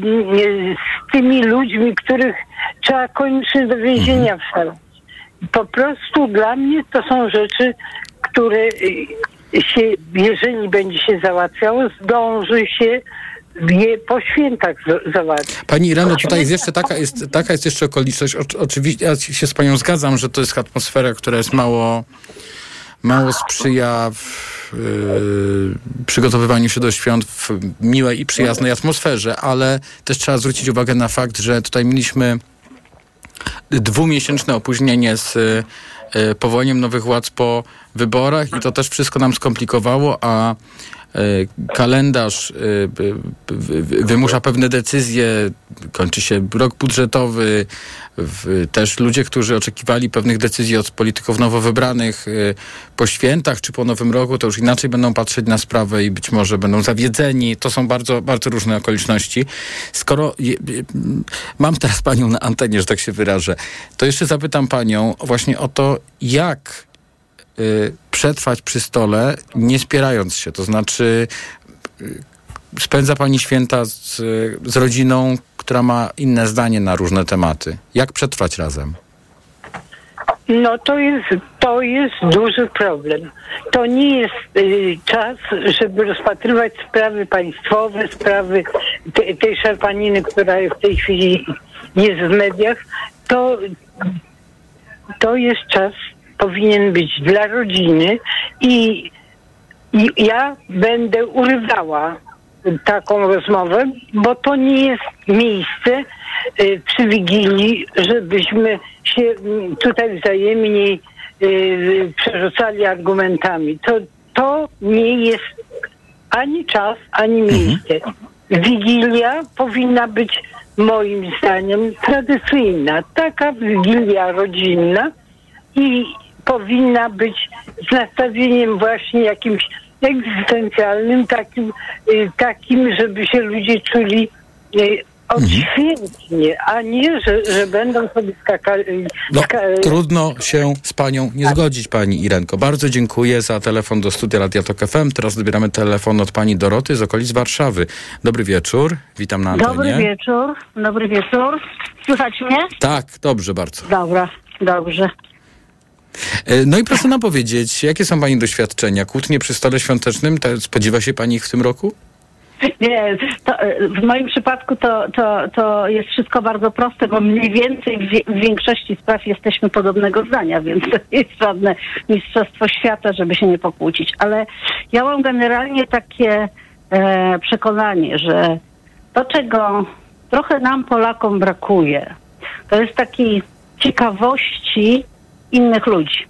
z tymi ludźmi, których trzeba koniecznie do więzienia mhm. wsadzić. Po prostu dla mnie to są rzeczy, które y, się, jeżeli będzie się załatwiało, zdąży się je po świętach załatwić. Pani Ireno, tutaj jest jeszcze taka jest, taka jest jeszcze okoliczność. O, oczywiście ja się z panią zgadzam, że to jest atmosfera, która jest mało mało sprzyja w, przygotowywaniu się do świąt w miłej i przyjaznej atmosferze, ale też trzeba zwrócić uwagę na fakt, że tutaj mieliśmy dwumiesięczne opóźnienie z y, powołaniem nowych władz po wyborach i to też wszystko nam skomplikowało, a y, kalendarz y, wymusza pewne decyzje, kończy się rok budżetowy, też ludzie, którzy oczekiwali pewnych decyzji od polityków nowo wybranych po świętach czy po Nowym Roku, to już inaczej będą patrzeć na sprawę i być może będą zawiedzeni. To są bardzo, bardzo różne okoliczności. Skoro mam teraz panią na antenie, że tak się wyrażę, to jeszcze zapytam panią właśnie o to, jak przetrwać przy stole, nie spierając się. To znaczy, y, spędza pani święta z, z rodziną, która ma inne zdanie na różne tematy. Jak przetrwać razem? No to jest, to jest duży problem. To nie jest y, czas, żeby rozpatrywać sprawy państwowe, sprawy te, tej szarpaniny, która w tej chwili jest w mediach. To, to jest czas, powinien być dla rodziny i, i ja będę urywała taką rozmowę, bo to nie jest miejsce y, przy Wigilii, żebyśmy się tutaj wzajemnie y, przerzucali argumentami. To, to nie jest ani czas, ani mhm. miejsce. Wigilia powinna być moim zdaniem tradycyjna, taka wigilia rodzinna i powinna być z nastawieniem właśnie jakimś egzystencjalnym, takim, y, takim żeby się ludzie czuli y, odświętnie, a nie, że, że będą sobie skakali. No, trudno się z panią nie zgodzić, pani Irenko. Bardzo dziękuję za telefon do studia Radia Tok FM. Teraz odbieramy telefon od pani Doroty z okolic Warszawy. Dobry wieczór, witam na antenie. Dobry wieczór, dobry wieczór. Słychać mnie? Tak, dobrze bardzo. Dobra, dobrze. E, no i proszę nam powiedzieć, jakie są Pani doświadczenia? Kłótnie przy stole świątecznym, spodziewa się Pani ich w tym roku? Nie, to, e, w moim przypadku to, to, to jest wszystko bardzo proste, bo mniej więcej w, w większości spraw jesteśmy podobnego zdania, więc to nie jest żadne mistrzostwo świata, żeby się nie pokłócić. Ale ja mam generalnie takie e, przekonanie, że to, czego trochę nam Polakom brakuje, to jest takiej ciekawości innych ludzi.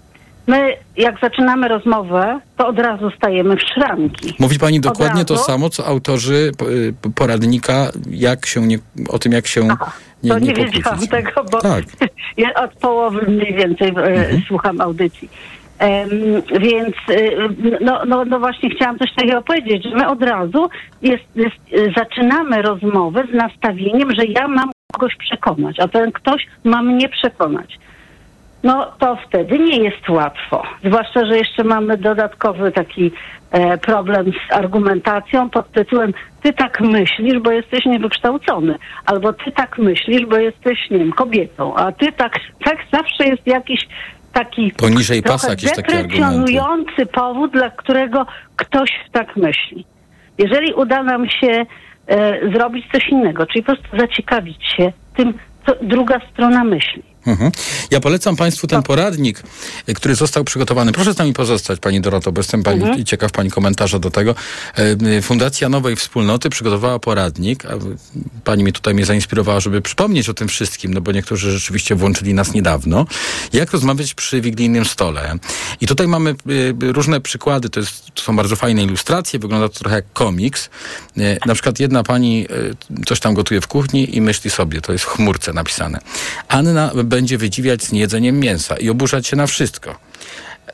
My, jak zaczynamy rozmowę, to od razu stajemy w szranki. Mówi pani dokładnie to samo, co autorzy y, poradnika jak się nie, o tym, jak się Aha, nie, to nie, nie wiedziałam tego, bo Tak. ja od połowy mniej więcej e, Mhm. słucham audycji. Em, więc e, no, no, no właśnie chciałam coś takiego powiedzieć, że my od razu jest, jest, e, zaczynamy rozmowę z nastawieniem, że ja mam kogoś przekonać, a ten ktoś ma mnie przekonać. No to wtedy nie jest łatwo. Zwłaszcza, że jeszcze mamy dodatkowy taki e, problem z argumentacją pod tytułem ty tak myślisz, bo jesteś niewykształcony, albo ty tak myślisz, bo jesteś, nie wiem, kobietą, a ty tak, tak zawsze jest jakiś taki Poniżej pasa jakieś takie argumenty. deprecjonujący powód, dla którego ktoś tak myśli. Jeżeli uda nam się e, zrobić coś innego, czyli po prostu zaciekawić się tym, co druga strona myśli. Mhm. Ja polecam Państwu ten poradnik, y, który został przygotowany. Proszę z nami pozostać, Pani Doroto, bo jestem pani, Mhm. ciekaw Pani komentarza do tego. E, Fundacja Nowej Wspólnoty przygotowała poradnik. Pani mi tutaj mnie zainspirowała, żeby przypomnieć o tym wszystkim, no bo niektórzy rzeczywiście włączyli nas niedawno. Jak rozmawiać przy wigilijnym stole. I tutaj mamy y, różne przykłady. To, jest, to są bardzo fajne ilustracje. Wygląda to trochę jak komiks. Na przykład jedna pani coś tam gotuje w kuchni i myśli sobie, to jest w chmurce napisane. Anna będzie wydziwiać z niejedzeniem mięsa i oburzać się na wszystko.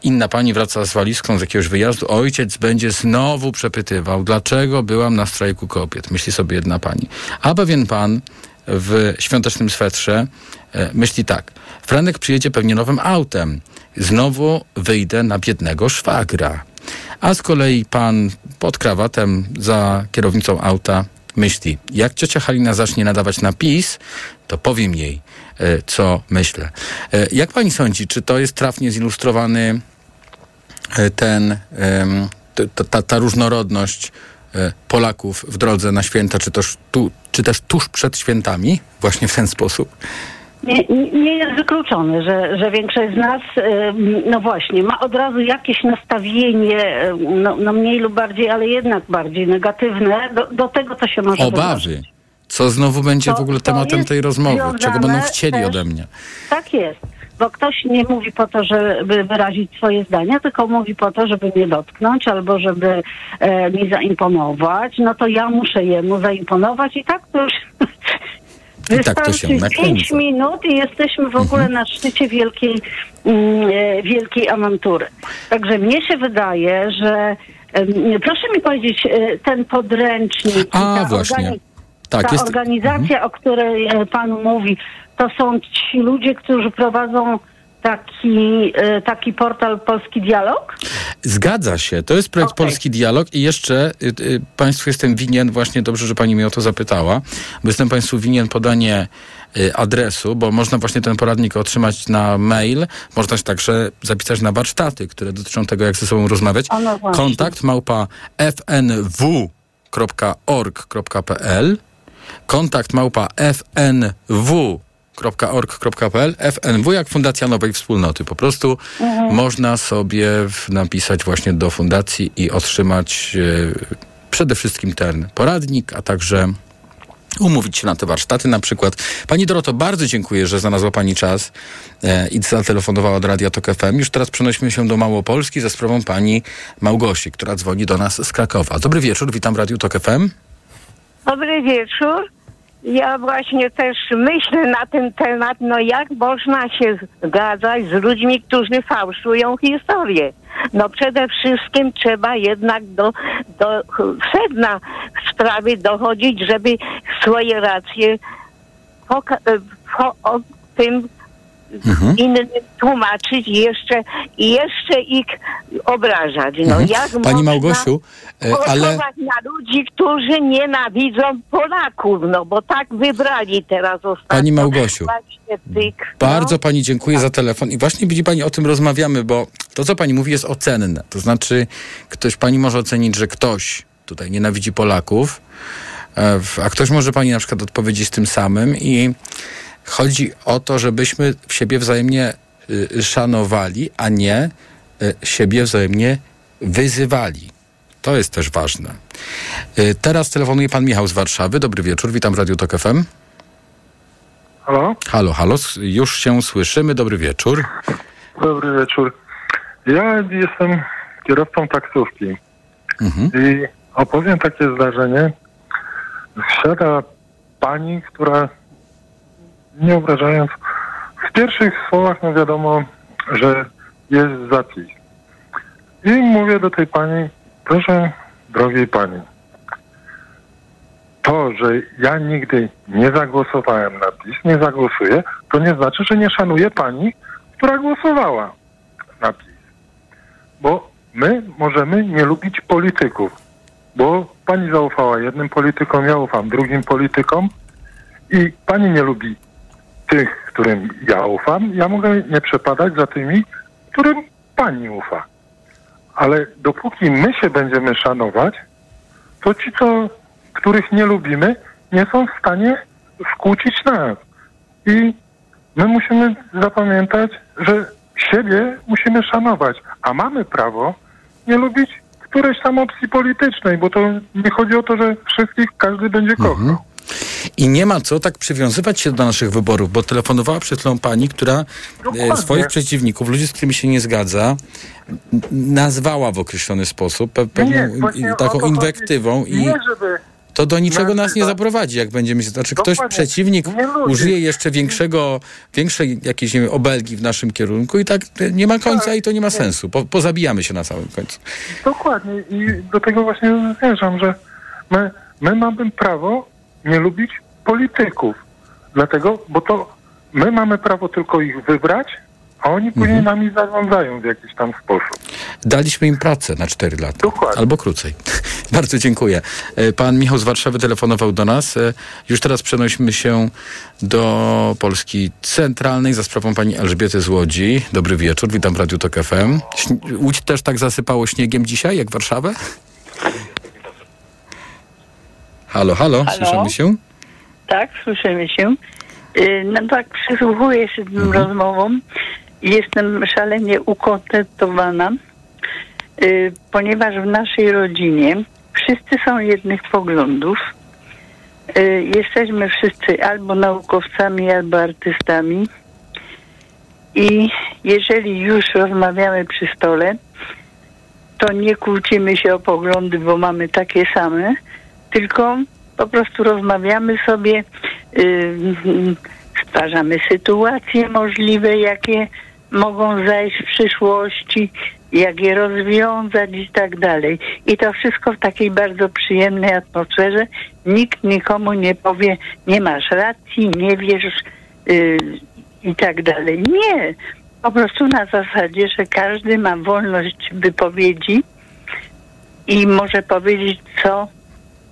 Inna pani wraca z walizką z jakiegoś wyjazdu. Ojciec będzie znowu przepytywał, dlaczego byłam na strajku kobiet. Myśli sobie jedna pani. A pewien pan w świątecznym swetrze e, myśli tak. Franek przyjedzie pewnie nowym autem. Znowu wyjdę na biednego szwagra. A z kolei pan pod krawatem za kierownicą auta myśli, jak ciocia Halina zacznie nadawać na PiS, to powiem jej, co myślę. E, Jak pani sądzi, czy to jest trafnie zilustrowany e, ten, em, t- t- ta, ta różnorodność e, Polaków w drodze na święta, czy też, tu, czy też tuż przed świętami, właśnie w ten sposób? Nie, nie- jest wykluczone, że, że większość z nas, no właśnie, ma od razu jakieś nastawienie, no, no mniej lub bardziej, ale jednak bardziej negatywne do, do tego, co się może wydarzyć. Co znowu będzie To- w ogóle tematem tej rozmowy? Czego będą chcieli ode mnie? Tak jest, bo ktoś nie mówi po to, żeby wyrazić swoje zdania, tylko mówi po to, żeby mnie dotknąć albo żeby e, mi zaimponować. No to ja muszę jemu zaimponować i tak to już... I tak Wystarczy nakręca. 5 minut i jesteśmy w ogóle na szczycie wielkiej, mm, e, wielkiej awantury. Także mnie się wydaje, że proszę mi powiedzieć, e, ten podręcznik, A, ta, właśnie. Tak, ta jest- organizacja, o której e, pan mówi, to są ci ludzie, którzy prowadzą taki, e, taki portal Polski Dialog? Zgadza się. To jest projekt Okej. Polski Dialog i jeszcze y, y, Państwu jestem winien, właśnie dobrze, że Pani mnie o to zapytała, bo jestem Państwu winien podanie y, adresu, bo można właśnie ten poradnik otrzymać na mail, można się także zapisać na warsztaty, które dotyczą tego, jak ze sobą rozmawiać. No. Kontakt małpa fnw.org.pl kontakt małpa fnw org.pl FNW jak Fundacja Nowej Wspólnoty. Po prostu Mhm. można sobie napisać właśnie do fundacji i otrzymać e, przede wszystkim ten poradnik, a także umówić się na te warsztaty na przykład. Pani Doroto, bardzo dziękuję, że znalazła Pani czas e, i zatelefonowała do Radia Tok FM. Już teraz przenosimy się do Małopolski za sprawą Pani Małgosi, która dzwoni do nas z Krakowa. Dobry wieczór, witam w Radiu Tok FM. Dobry wieczór. Ja właśnie też myślę na ten temat, no jak można się zgadzać z ludźmi, którzy fałszują historię. No przede wszystkim trzeba jednak do, do sedna sprawy dochodzić, żeby swoje racje e, o tym Mhm. innym tłumaczyć i jeszcze, i jeszcze ich obrażać. No Mhm. jak Pani Małgosiu, e, ale... na ludzi, którzy nienawidzą Polaków, no bo tak wybrali teraz ostatnio. Pani Małgosiu, tych, Bardzo pani dziękuję za telefon. I właśnie widzi pani, o tym rozmawiamy, bo to, co pani mówi, jest ocenne. To znaczy, ktoś pani może ocenić, że ktoś tutaj nienawidzi Polaków, e, a ktoś może pani na przykład odpowiedzieć tym samym i chodzi o to, żebyśmy siebie wzajemnie y, szanowali, a nie y, siebie wzajemnie wyzywali. To jest też ważne. Y, Teraz telefonuje pan Michał z Warszawy. Dobry wieczór, witam w Radiu Tok FM. Halo? Halo, halo, już się słyszymy. Dobry wieczór. Dobry wieczór. Ja jestem kierowcą taksówki i opowiem takie zdarzenie. Wsiada pani, która nie obrażając, w pierwszych słowach no wiadomo, że jest zapis. I mówię do tej pani, proszę drogiej pani, to, że ja nigdy nie zagłosowałem na PiS, nie zagłosuję, to nie znaczy, że nie szanuję pani, która głosowała na PiS. Bo my możemy nie lubić polityków, bo pani zaufała jednym politykom, ja ufam drugim politykom i pani nie lubi tych, którym ja ufam, ja mogę nie przepadać za tymi, którym pani ufa. Ale dopóki my się będziemy szanować, to ci, co, których nie lubimy, nie są w stanie skłócić nas. I my musimy zapamiętać, że siebie musimy szanować, a mamy prawo nie lubić którejś tam opcji politycznej, bo to nie chodzi o to, że wszystkich każdy będzie kochał. I nie ma co tak przywiązywać się do naszych wyborów, bo telefonowała przed chwilą pani, która e, swoich przeciwników, ludzi, z którymi się nie zgadza, nazwała w określony sposób, pe- pewną nie, taką inwektywą i Nie, żeby to do niczego nas nie zaprowadzi, jak będziemy się... Znaczy ktoś, Dokładnie. przeciwnik użyje jeszcze większego, większej jakiejś nie wiem, obelgi w naszym kierunku i tak nie ma końca i to nie ma sensu. Po, pozabijamy się na samym końcu. Dokładnie i do tego właśnie zmierzam, że my, my mamy prawo nie lubić polityków. Dlatego, bo to my mamy prawo tylko ich wybrać, a oni później nami zarządzają w jakiś tam sposób. Daliśmy im pracę na 4 lata. Albo krócej. Bardzo dziękuję. E, Pan Michał z Warszawy telefonował do nas. E, Już teraz przenosimy się do Polski Centralnej za sprawą pani Elżbiety z Łodzi. Dobry wieczór, witam w Radiu Tok FM. Łódź też tak zasypało śniegiem dzisiaj, jak Warszawę? Halo, halo, Halo? słyszymy się? Tak, słyszymy się. Y, No tak, przysłuchuję się tym rozmowom i jestem szalenie ukontentowana, y, ponieważ w naszej rodzinie wszyscy są jednych poglądów. Y, Jesteśmy wszyscy albo naukowcami, albo artystami. I jeżeli już rozmawiamy przy stole, to nie kłócimy się o poglądy, bo mamy takie same, tylko po prostu rozmawiamy sobie, yy, stwarzamy sytuacje możliwe, jakie mogą zajść w przyszłości, jak je rozwiązać i tak dalej. I to wszystko w takiej bardzo przyjemnej atmosferze. Nikt nikomu nie powie, nie masz racji, nie wiesz yy, i tak dalej. Nie. Po prostu na zasadzie, że każdy ma wolność wypowiedzi i może powiedzieć, co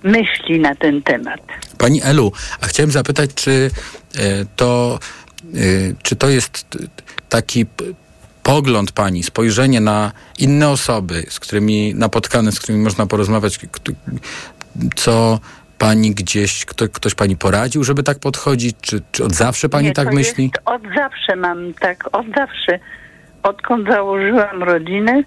myśli na ten temat. Pani Elu, a chciałem zapytać, czy e, to, e, czy to jest taki pogląd pani, spojrzenie na inne osoby, z którymi napotkane, z którymi można porozmawiać, co pani gdzieś, kto, ktoś pani poradził, żeby tak podchodzić, czy, czy od zawsze pani Nie, tak myśli? Jest, od zawsze mam tak, od zawsze. Odkąd założyłam rodzinę,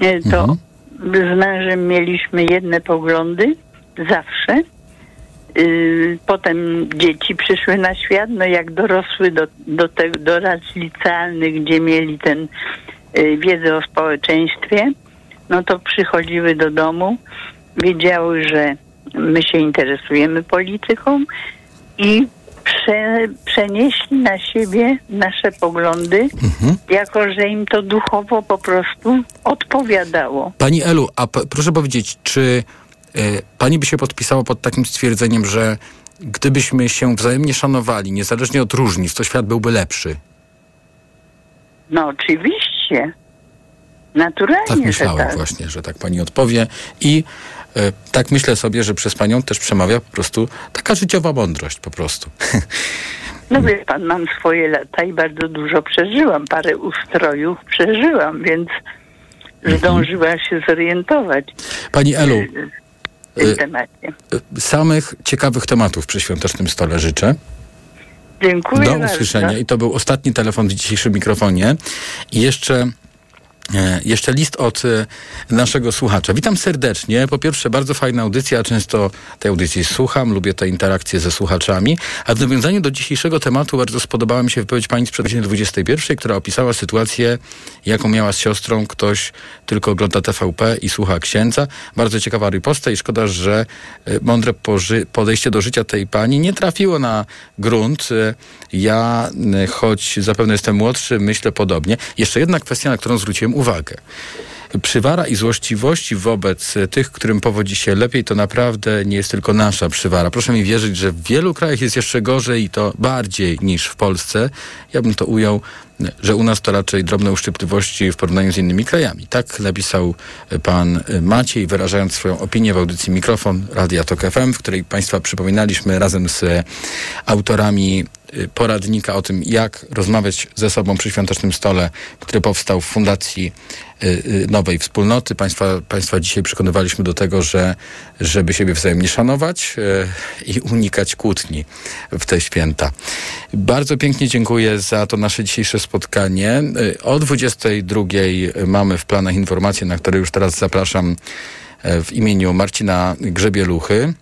e, to Mhm. z mężem mieliśmy jedne poglądy, zawsze. Y, Potem dzieci przyszły na świat, no jak dorosły do, do, te, do lat licealnych, gdzie mieli ten y, wiedzę o społeczeństwie, no to przychodziły do domu, wiedziały, że my się interesujemy polityką i prze, przenieśli na siebie nasze poglądy, jako że im to duchowo po prostu odpowiadało. Pani Elu, a proszę powiedzieć, czy pani by się podpisała pod takim stwierdzeniem, że gdybyśmy się wzajemnie szanowali, niezależnie od różnic, to świat byłby lepszy? No oczywiście. Naturalnie, Tak że myślałem tak. właśnie, że tak pani odpowie i e, tak myślę sobie, że przez panią też przemawia po prostu taka życiowa mądrość po prostu. No wie pan, mam swoje lata i bardzo dużo przeżyłam. Parę ustrojów przeżyłam, więc Mhm. zdążyłam się zorientować Pani Elu, w tym y- temacie. e, samych ciekawych tematów przy świątecznym stole życzę. Dziękuję Do bardzo. usłyszenia. I to był ostatni telefon w dzisiejszym mikrofonie. I jeszcze jeszcze list od e, naszego słuchacza. Witam serdecznie. Po pierwsze, bardzo fajna audycja. Często tej audycji słucham, lubię te interakcje ze słuchaczami. A w nawiązaniu do dzisiejszego tematu bardzo spodobała mi się wypowiedź pani sprzed godziny 21, która opisała sytuację, jaką miała z siostrą. Ktoś tylko ogląda TVP i słucha księdza. Bardzo ciekawa riposta i szkoda, że e, mądre podejście do życia tej pani nie trafiło na grunt. Ja, choć zapewne jestem młodszy, myślę podobnie. Jeszcze jedna kwestia, na którą zwróciłem uwagę uwagę. Przywara i złościwości wobec tych, którym powodzi się lepiej, to naprawdę nie jest tylko nasza przywara. Proszę mi wierzyć, że w wielu krajach jest jeszcze gorzej i to bardziej niż w Polsce. Ja bym to ujął, że u nas to raczej drobne uszczypliwości w porównaniu z innymi krajami. Tak napisał pan Maciej, wyrażając swoją opinię w audycji Mikrofon Radia Tok FM, w której państwa przypominaliśmy razem z autorami poradnika o tym, jak rozmawiać ze sobą przy świątecznym stole, który powstał w Fundacji Nowej Wspólnoty. Państwa, państwa dzisiaj przekonywaliśmy do tego, że żeby siebie wzajemnie szanować i unikać kłótni w te święta. Bardzo pięknie dziękuję za to nasze dzisiejsze spotkanie. O 22 mamy w planach informacje, na które już teraz zapraszam w imieniu Marcina Grzebieluchy.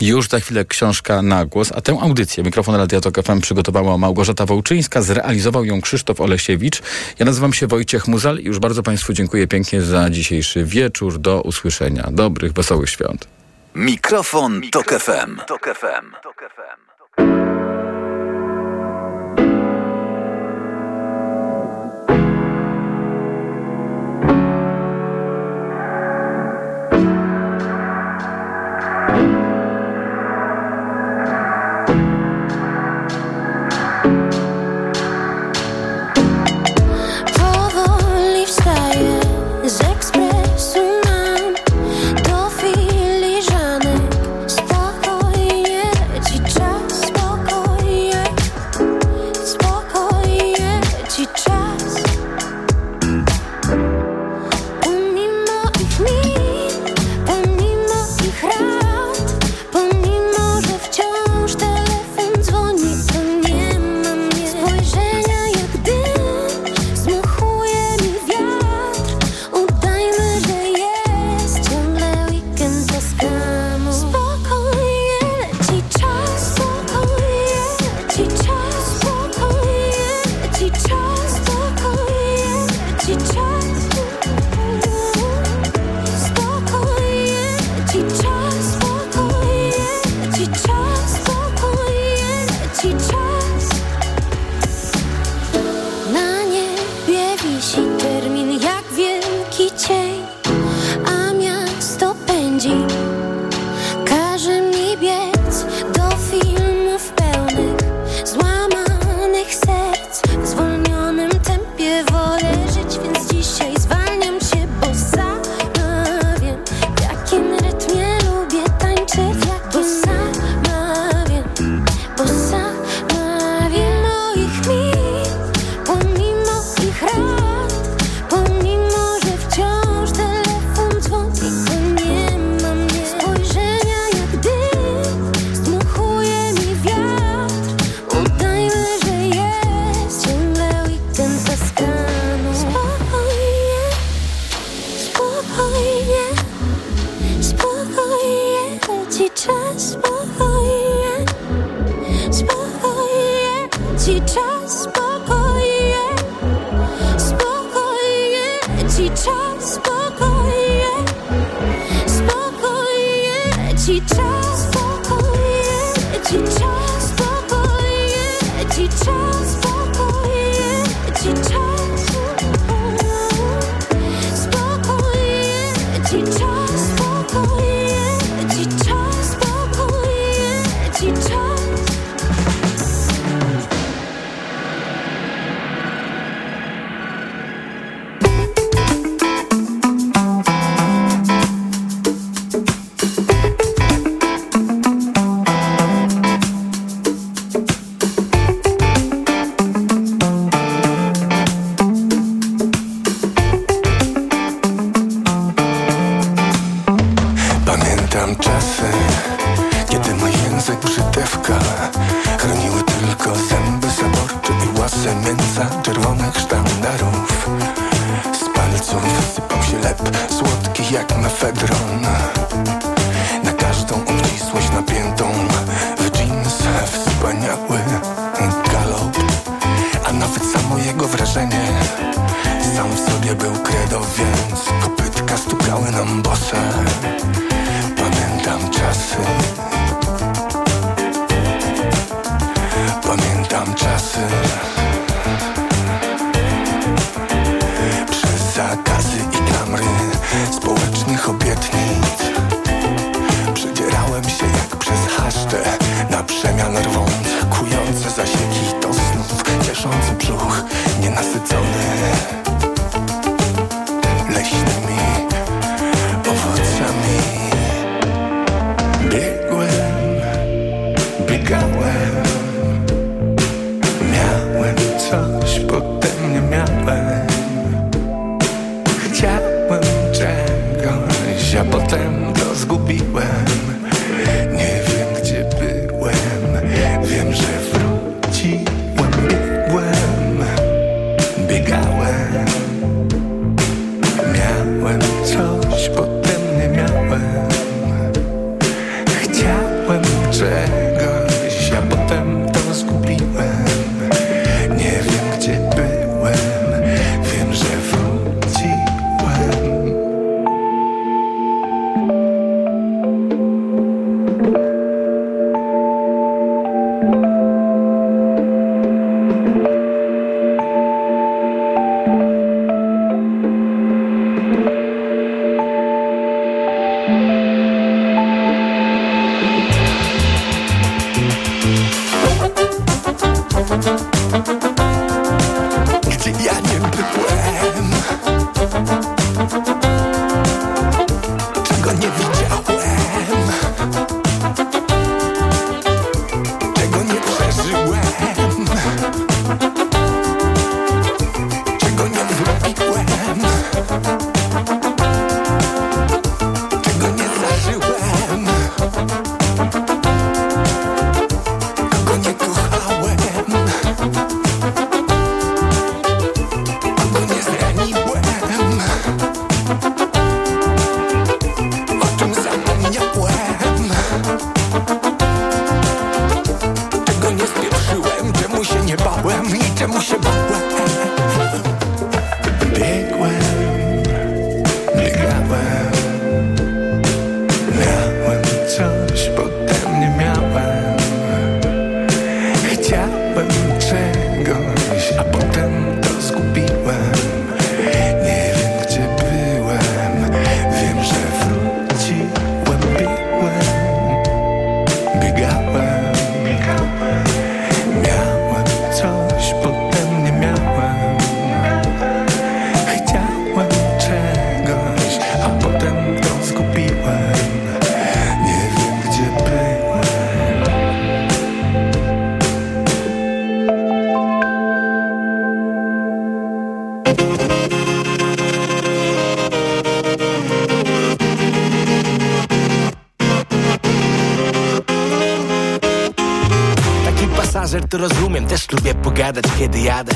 Już za chwilę książka na głos, a tę audycję Mikrofon Radia Tok FM przygotowała Małgorzata Wołczyńska, zrealizował ją Krzysztof Olesiewicz. Ja nazywam się Wojciech Muzal i już bardzo Państwu dziękuję pięknie za dzisiejszy wieczór. Do usłyszenia. Dobrych, wesołych świąt. Mikrofon, Mikrofon Tok FM. Tok FM. Tok FM. Sobie był kredo, więc kopytka stukały nam bose Pamiętam czasy. Pamiętam czasy. Przez zakazy i klamry Społecznych obietnic Przedzierałem się jak przez haszcze Na przemian rwąc Kujące zasieki to znów Cieszący brzuch to rozumiem, też lubię pogadać kiedy jadę.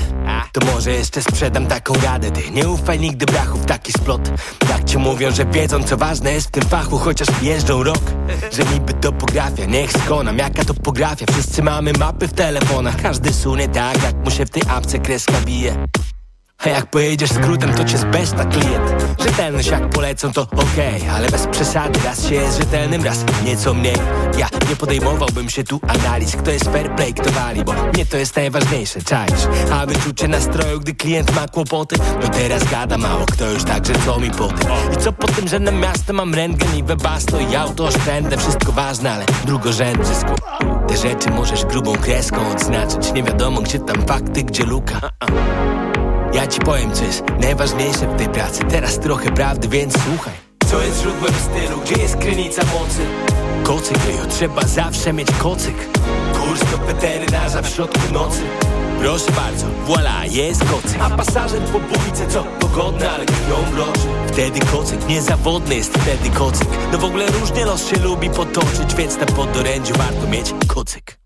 To może jeszcze sprzedam taką gadę Ty nie ufaj nigdy brachów, taki splot. Tak ci mówią, że wiedzą co ważne jest w tym fachu Chociaż jeżdżą rok. Że niby topografia, niech skonam Jaka topografia, wszyscy mamy mapy w telefonach Każdy sunie tak, jak mu się w tej apce kreska bije a jak pojedziesz skrótem, to cię zbeszta klient. Rzetelność jak polecą, to okej Ale bez przesady, raz się jest rzetelnym, raz nieco mniej. Ja nie podejmowałbym się tu analiz Kto jest fair play, kto wali Bo mnie to jest najważniejsze, czaisz? A wyczucie nastroju, gdy klient ma kłopoty. No teraz gada mało, kto już także co mi poty I co po tym, że na miasto mam rentgen i webasto I auto oszczędne, wszystko ważne, ale drugorzędne zysku Te rzeczy możesz grubą kreską odznaczyć. Nie wiadomo, gdzie tam fakty, gdzie luka ja ci powiem, co jest najważniejsze w tej pracy. Teraz trochę prawdy, więc słuchaj. Co jest źródłem stylu, gdzie jest krynica mocy? Kocyk, ryjo, trzeba zawsze mieć kocyk. Kurs do weterynarza w środku nocy. Proszę bardzo, voila, jest kocyk. A pasażer po bójce, co pogodne, ale krwią mroży Wtedy kocyk, niezawodny jest wtedy kocyk. No w ogóle różnie los się lubi potoczyć Więc na podorędziu warto mieć kocyk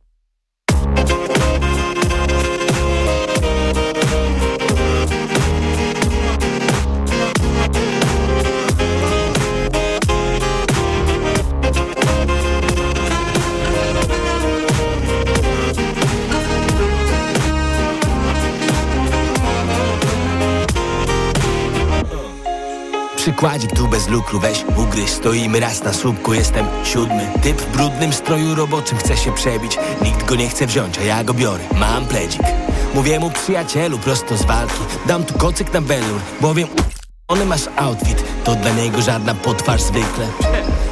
przykładzik tu bez lukru Weź ugryź, stoimy raz na słupku Jestem siódmy. Typ w brudnym stroju roboczym chce się przebić. Nikt go nie chce wziąć, a ja go biorę. Mam pledzik. Mówię mu przyjacielu prosto z walki. Dam tu kocyk na belur, bowiem on masz outfit, to dla niego żadna potwarz zwykle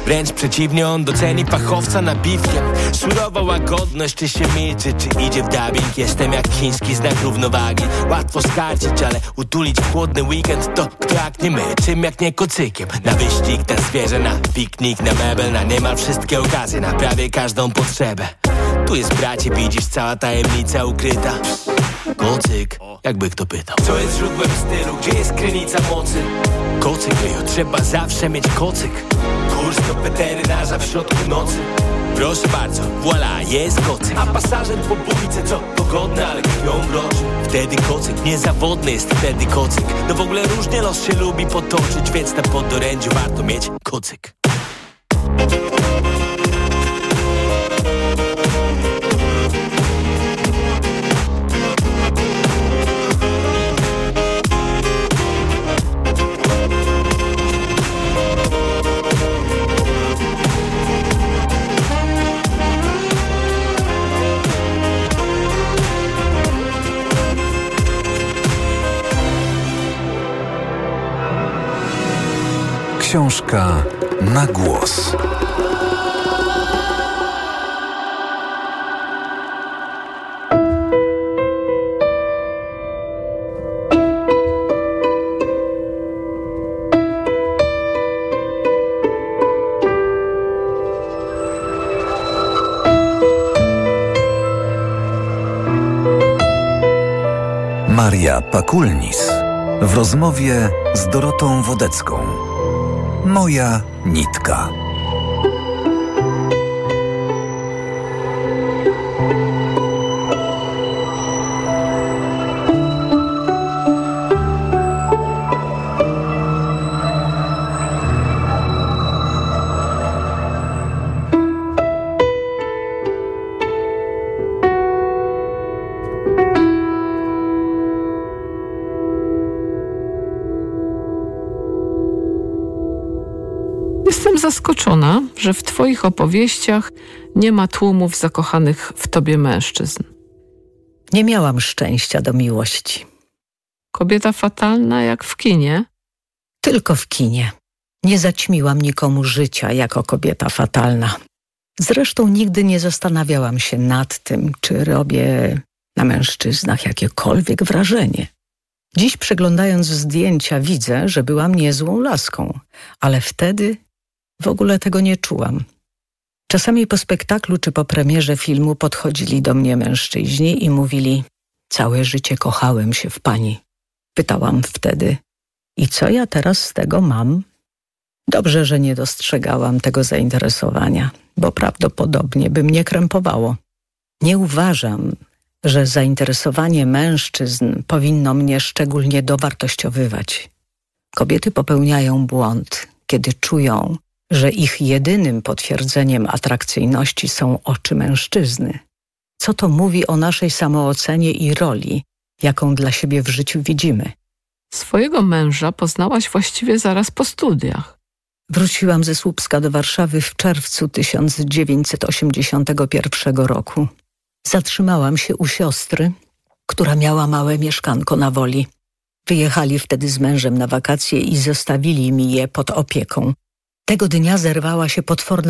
Wręcz przeciwnie, on doceni fachowca na biwkiem Surowa łagodność, czy się milczy, czy idzie w dubbing. Jestem jak chiński znak równowagi. Łatwo skarcić, ale utulić chłodny weekend To kto jak nie my, czym jak nie kocykiem. Na wyścig, na zwierzę, na piknik, na mebel Na niemal wszystkie okazje, na prawie każdą potrzebę. Tu jest bracie, widzisz, cała tajemnica ukryta. Kocyk, jakby kto pytał. Co jest źródłem stylu, gdzie jest krynica mocy? Kocyk, jo, trzeba zawsze mieć kocyk Kurs do weterynarza w środku nocy. Proszę bardzo, voila, jest kocyk A pasażer po bójce, co pogodne, ale krwią mroczy. Wtedy kocyk, niezawodny jest wtedy kocyk. No w ogóle różnie los się lubi potoczyć Więc na podorędziu warto mieć kocyk Książka na głos. Maria Pakulnis w rozmowie z Dorotą Wodecką. Moja nitka. Twoich opowieściach nie ma tłumów zakochanych w Tobie mężczyzn. Nie miałam szczęścia do miłości. Kobieta fatalna jak w kinie? Tylko w kinie. Nie zaćmiłam nikomu życia jako kobieta fatalna. Zresztą nigdy nie zastanawiałam się nad tym, czy robię na mężczyznach jakiekolwiek wrażenie. Dziś przeglądając zdjęcia widzę, że byłam niezłą laską, ale wtedy w ogóle tego nie czułam. Czasami po spektaklu czy po premierze filmu podchodzili do mnie mężczyźni i mówili: Całe życie kochałem się w pani. Pytałam wtedy: I co ja teraz z tego mam? Dobrze, że nie dostrzegałam tego zainteresowania, bo prawdopodobnie by mnie krępowało. Nie uważam, że zainteresowanie mężczyzn powinno mnie szczególnie dowartościowywać. Kobiety popełniają błąd, kiedy czują, że ich jedynym potwierdzeniem atrakcyjności są oczy mężczyzny. Co to mówi o naszej samoocenie i roli, jaką dla siebie w życiu widzimy? Swojego męża poznałaś właściwie zaraz po studiach. Wróciłam ze Słupska do Warszawy w czerwcu 1981 roku. Zatrzymałam się u siostry, która miała małe mieszkanko na woli. Wyjechali wtedy z mężem na wakacje i zostawili mi je pod opieką. Tego dnia zerwała się potworna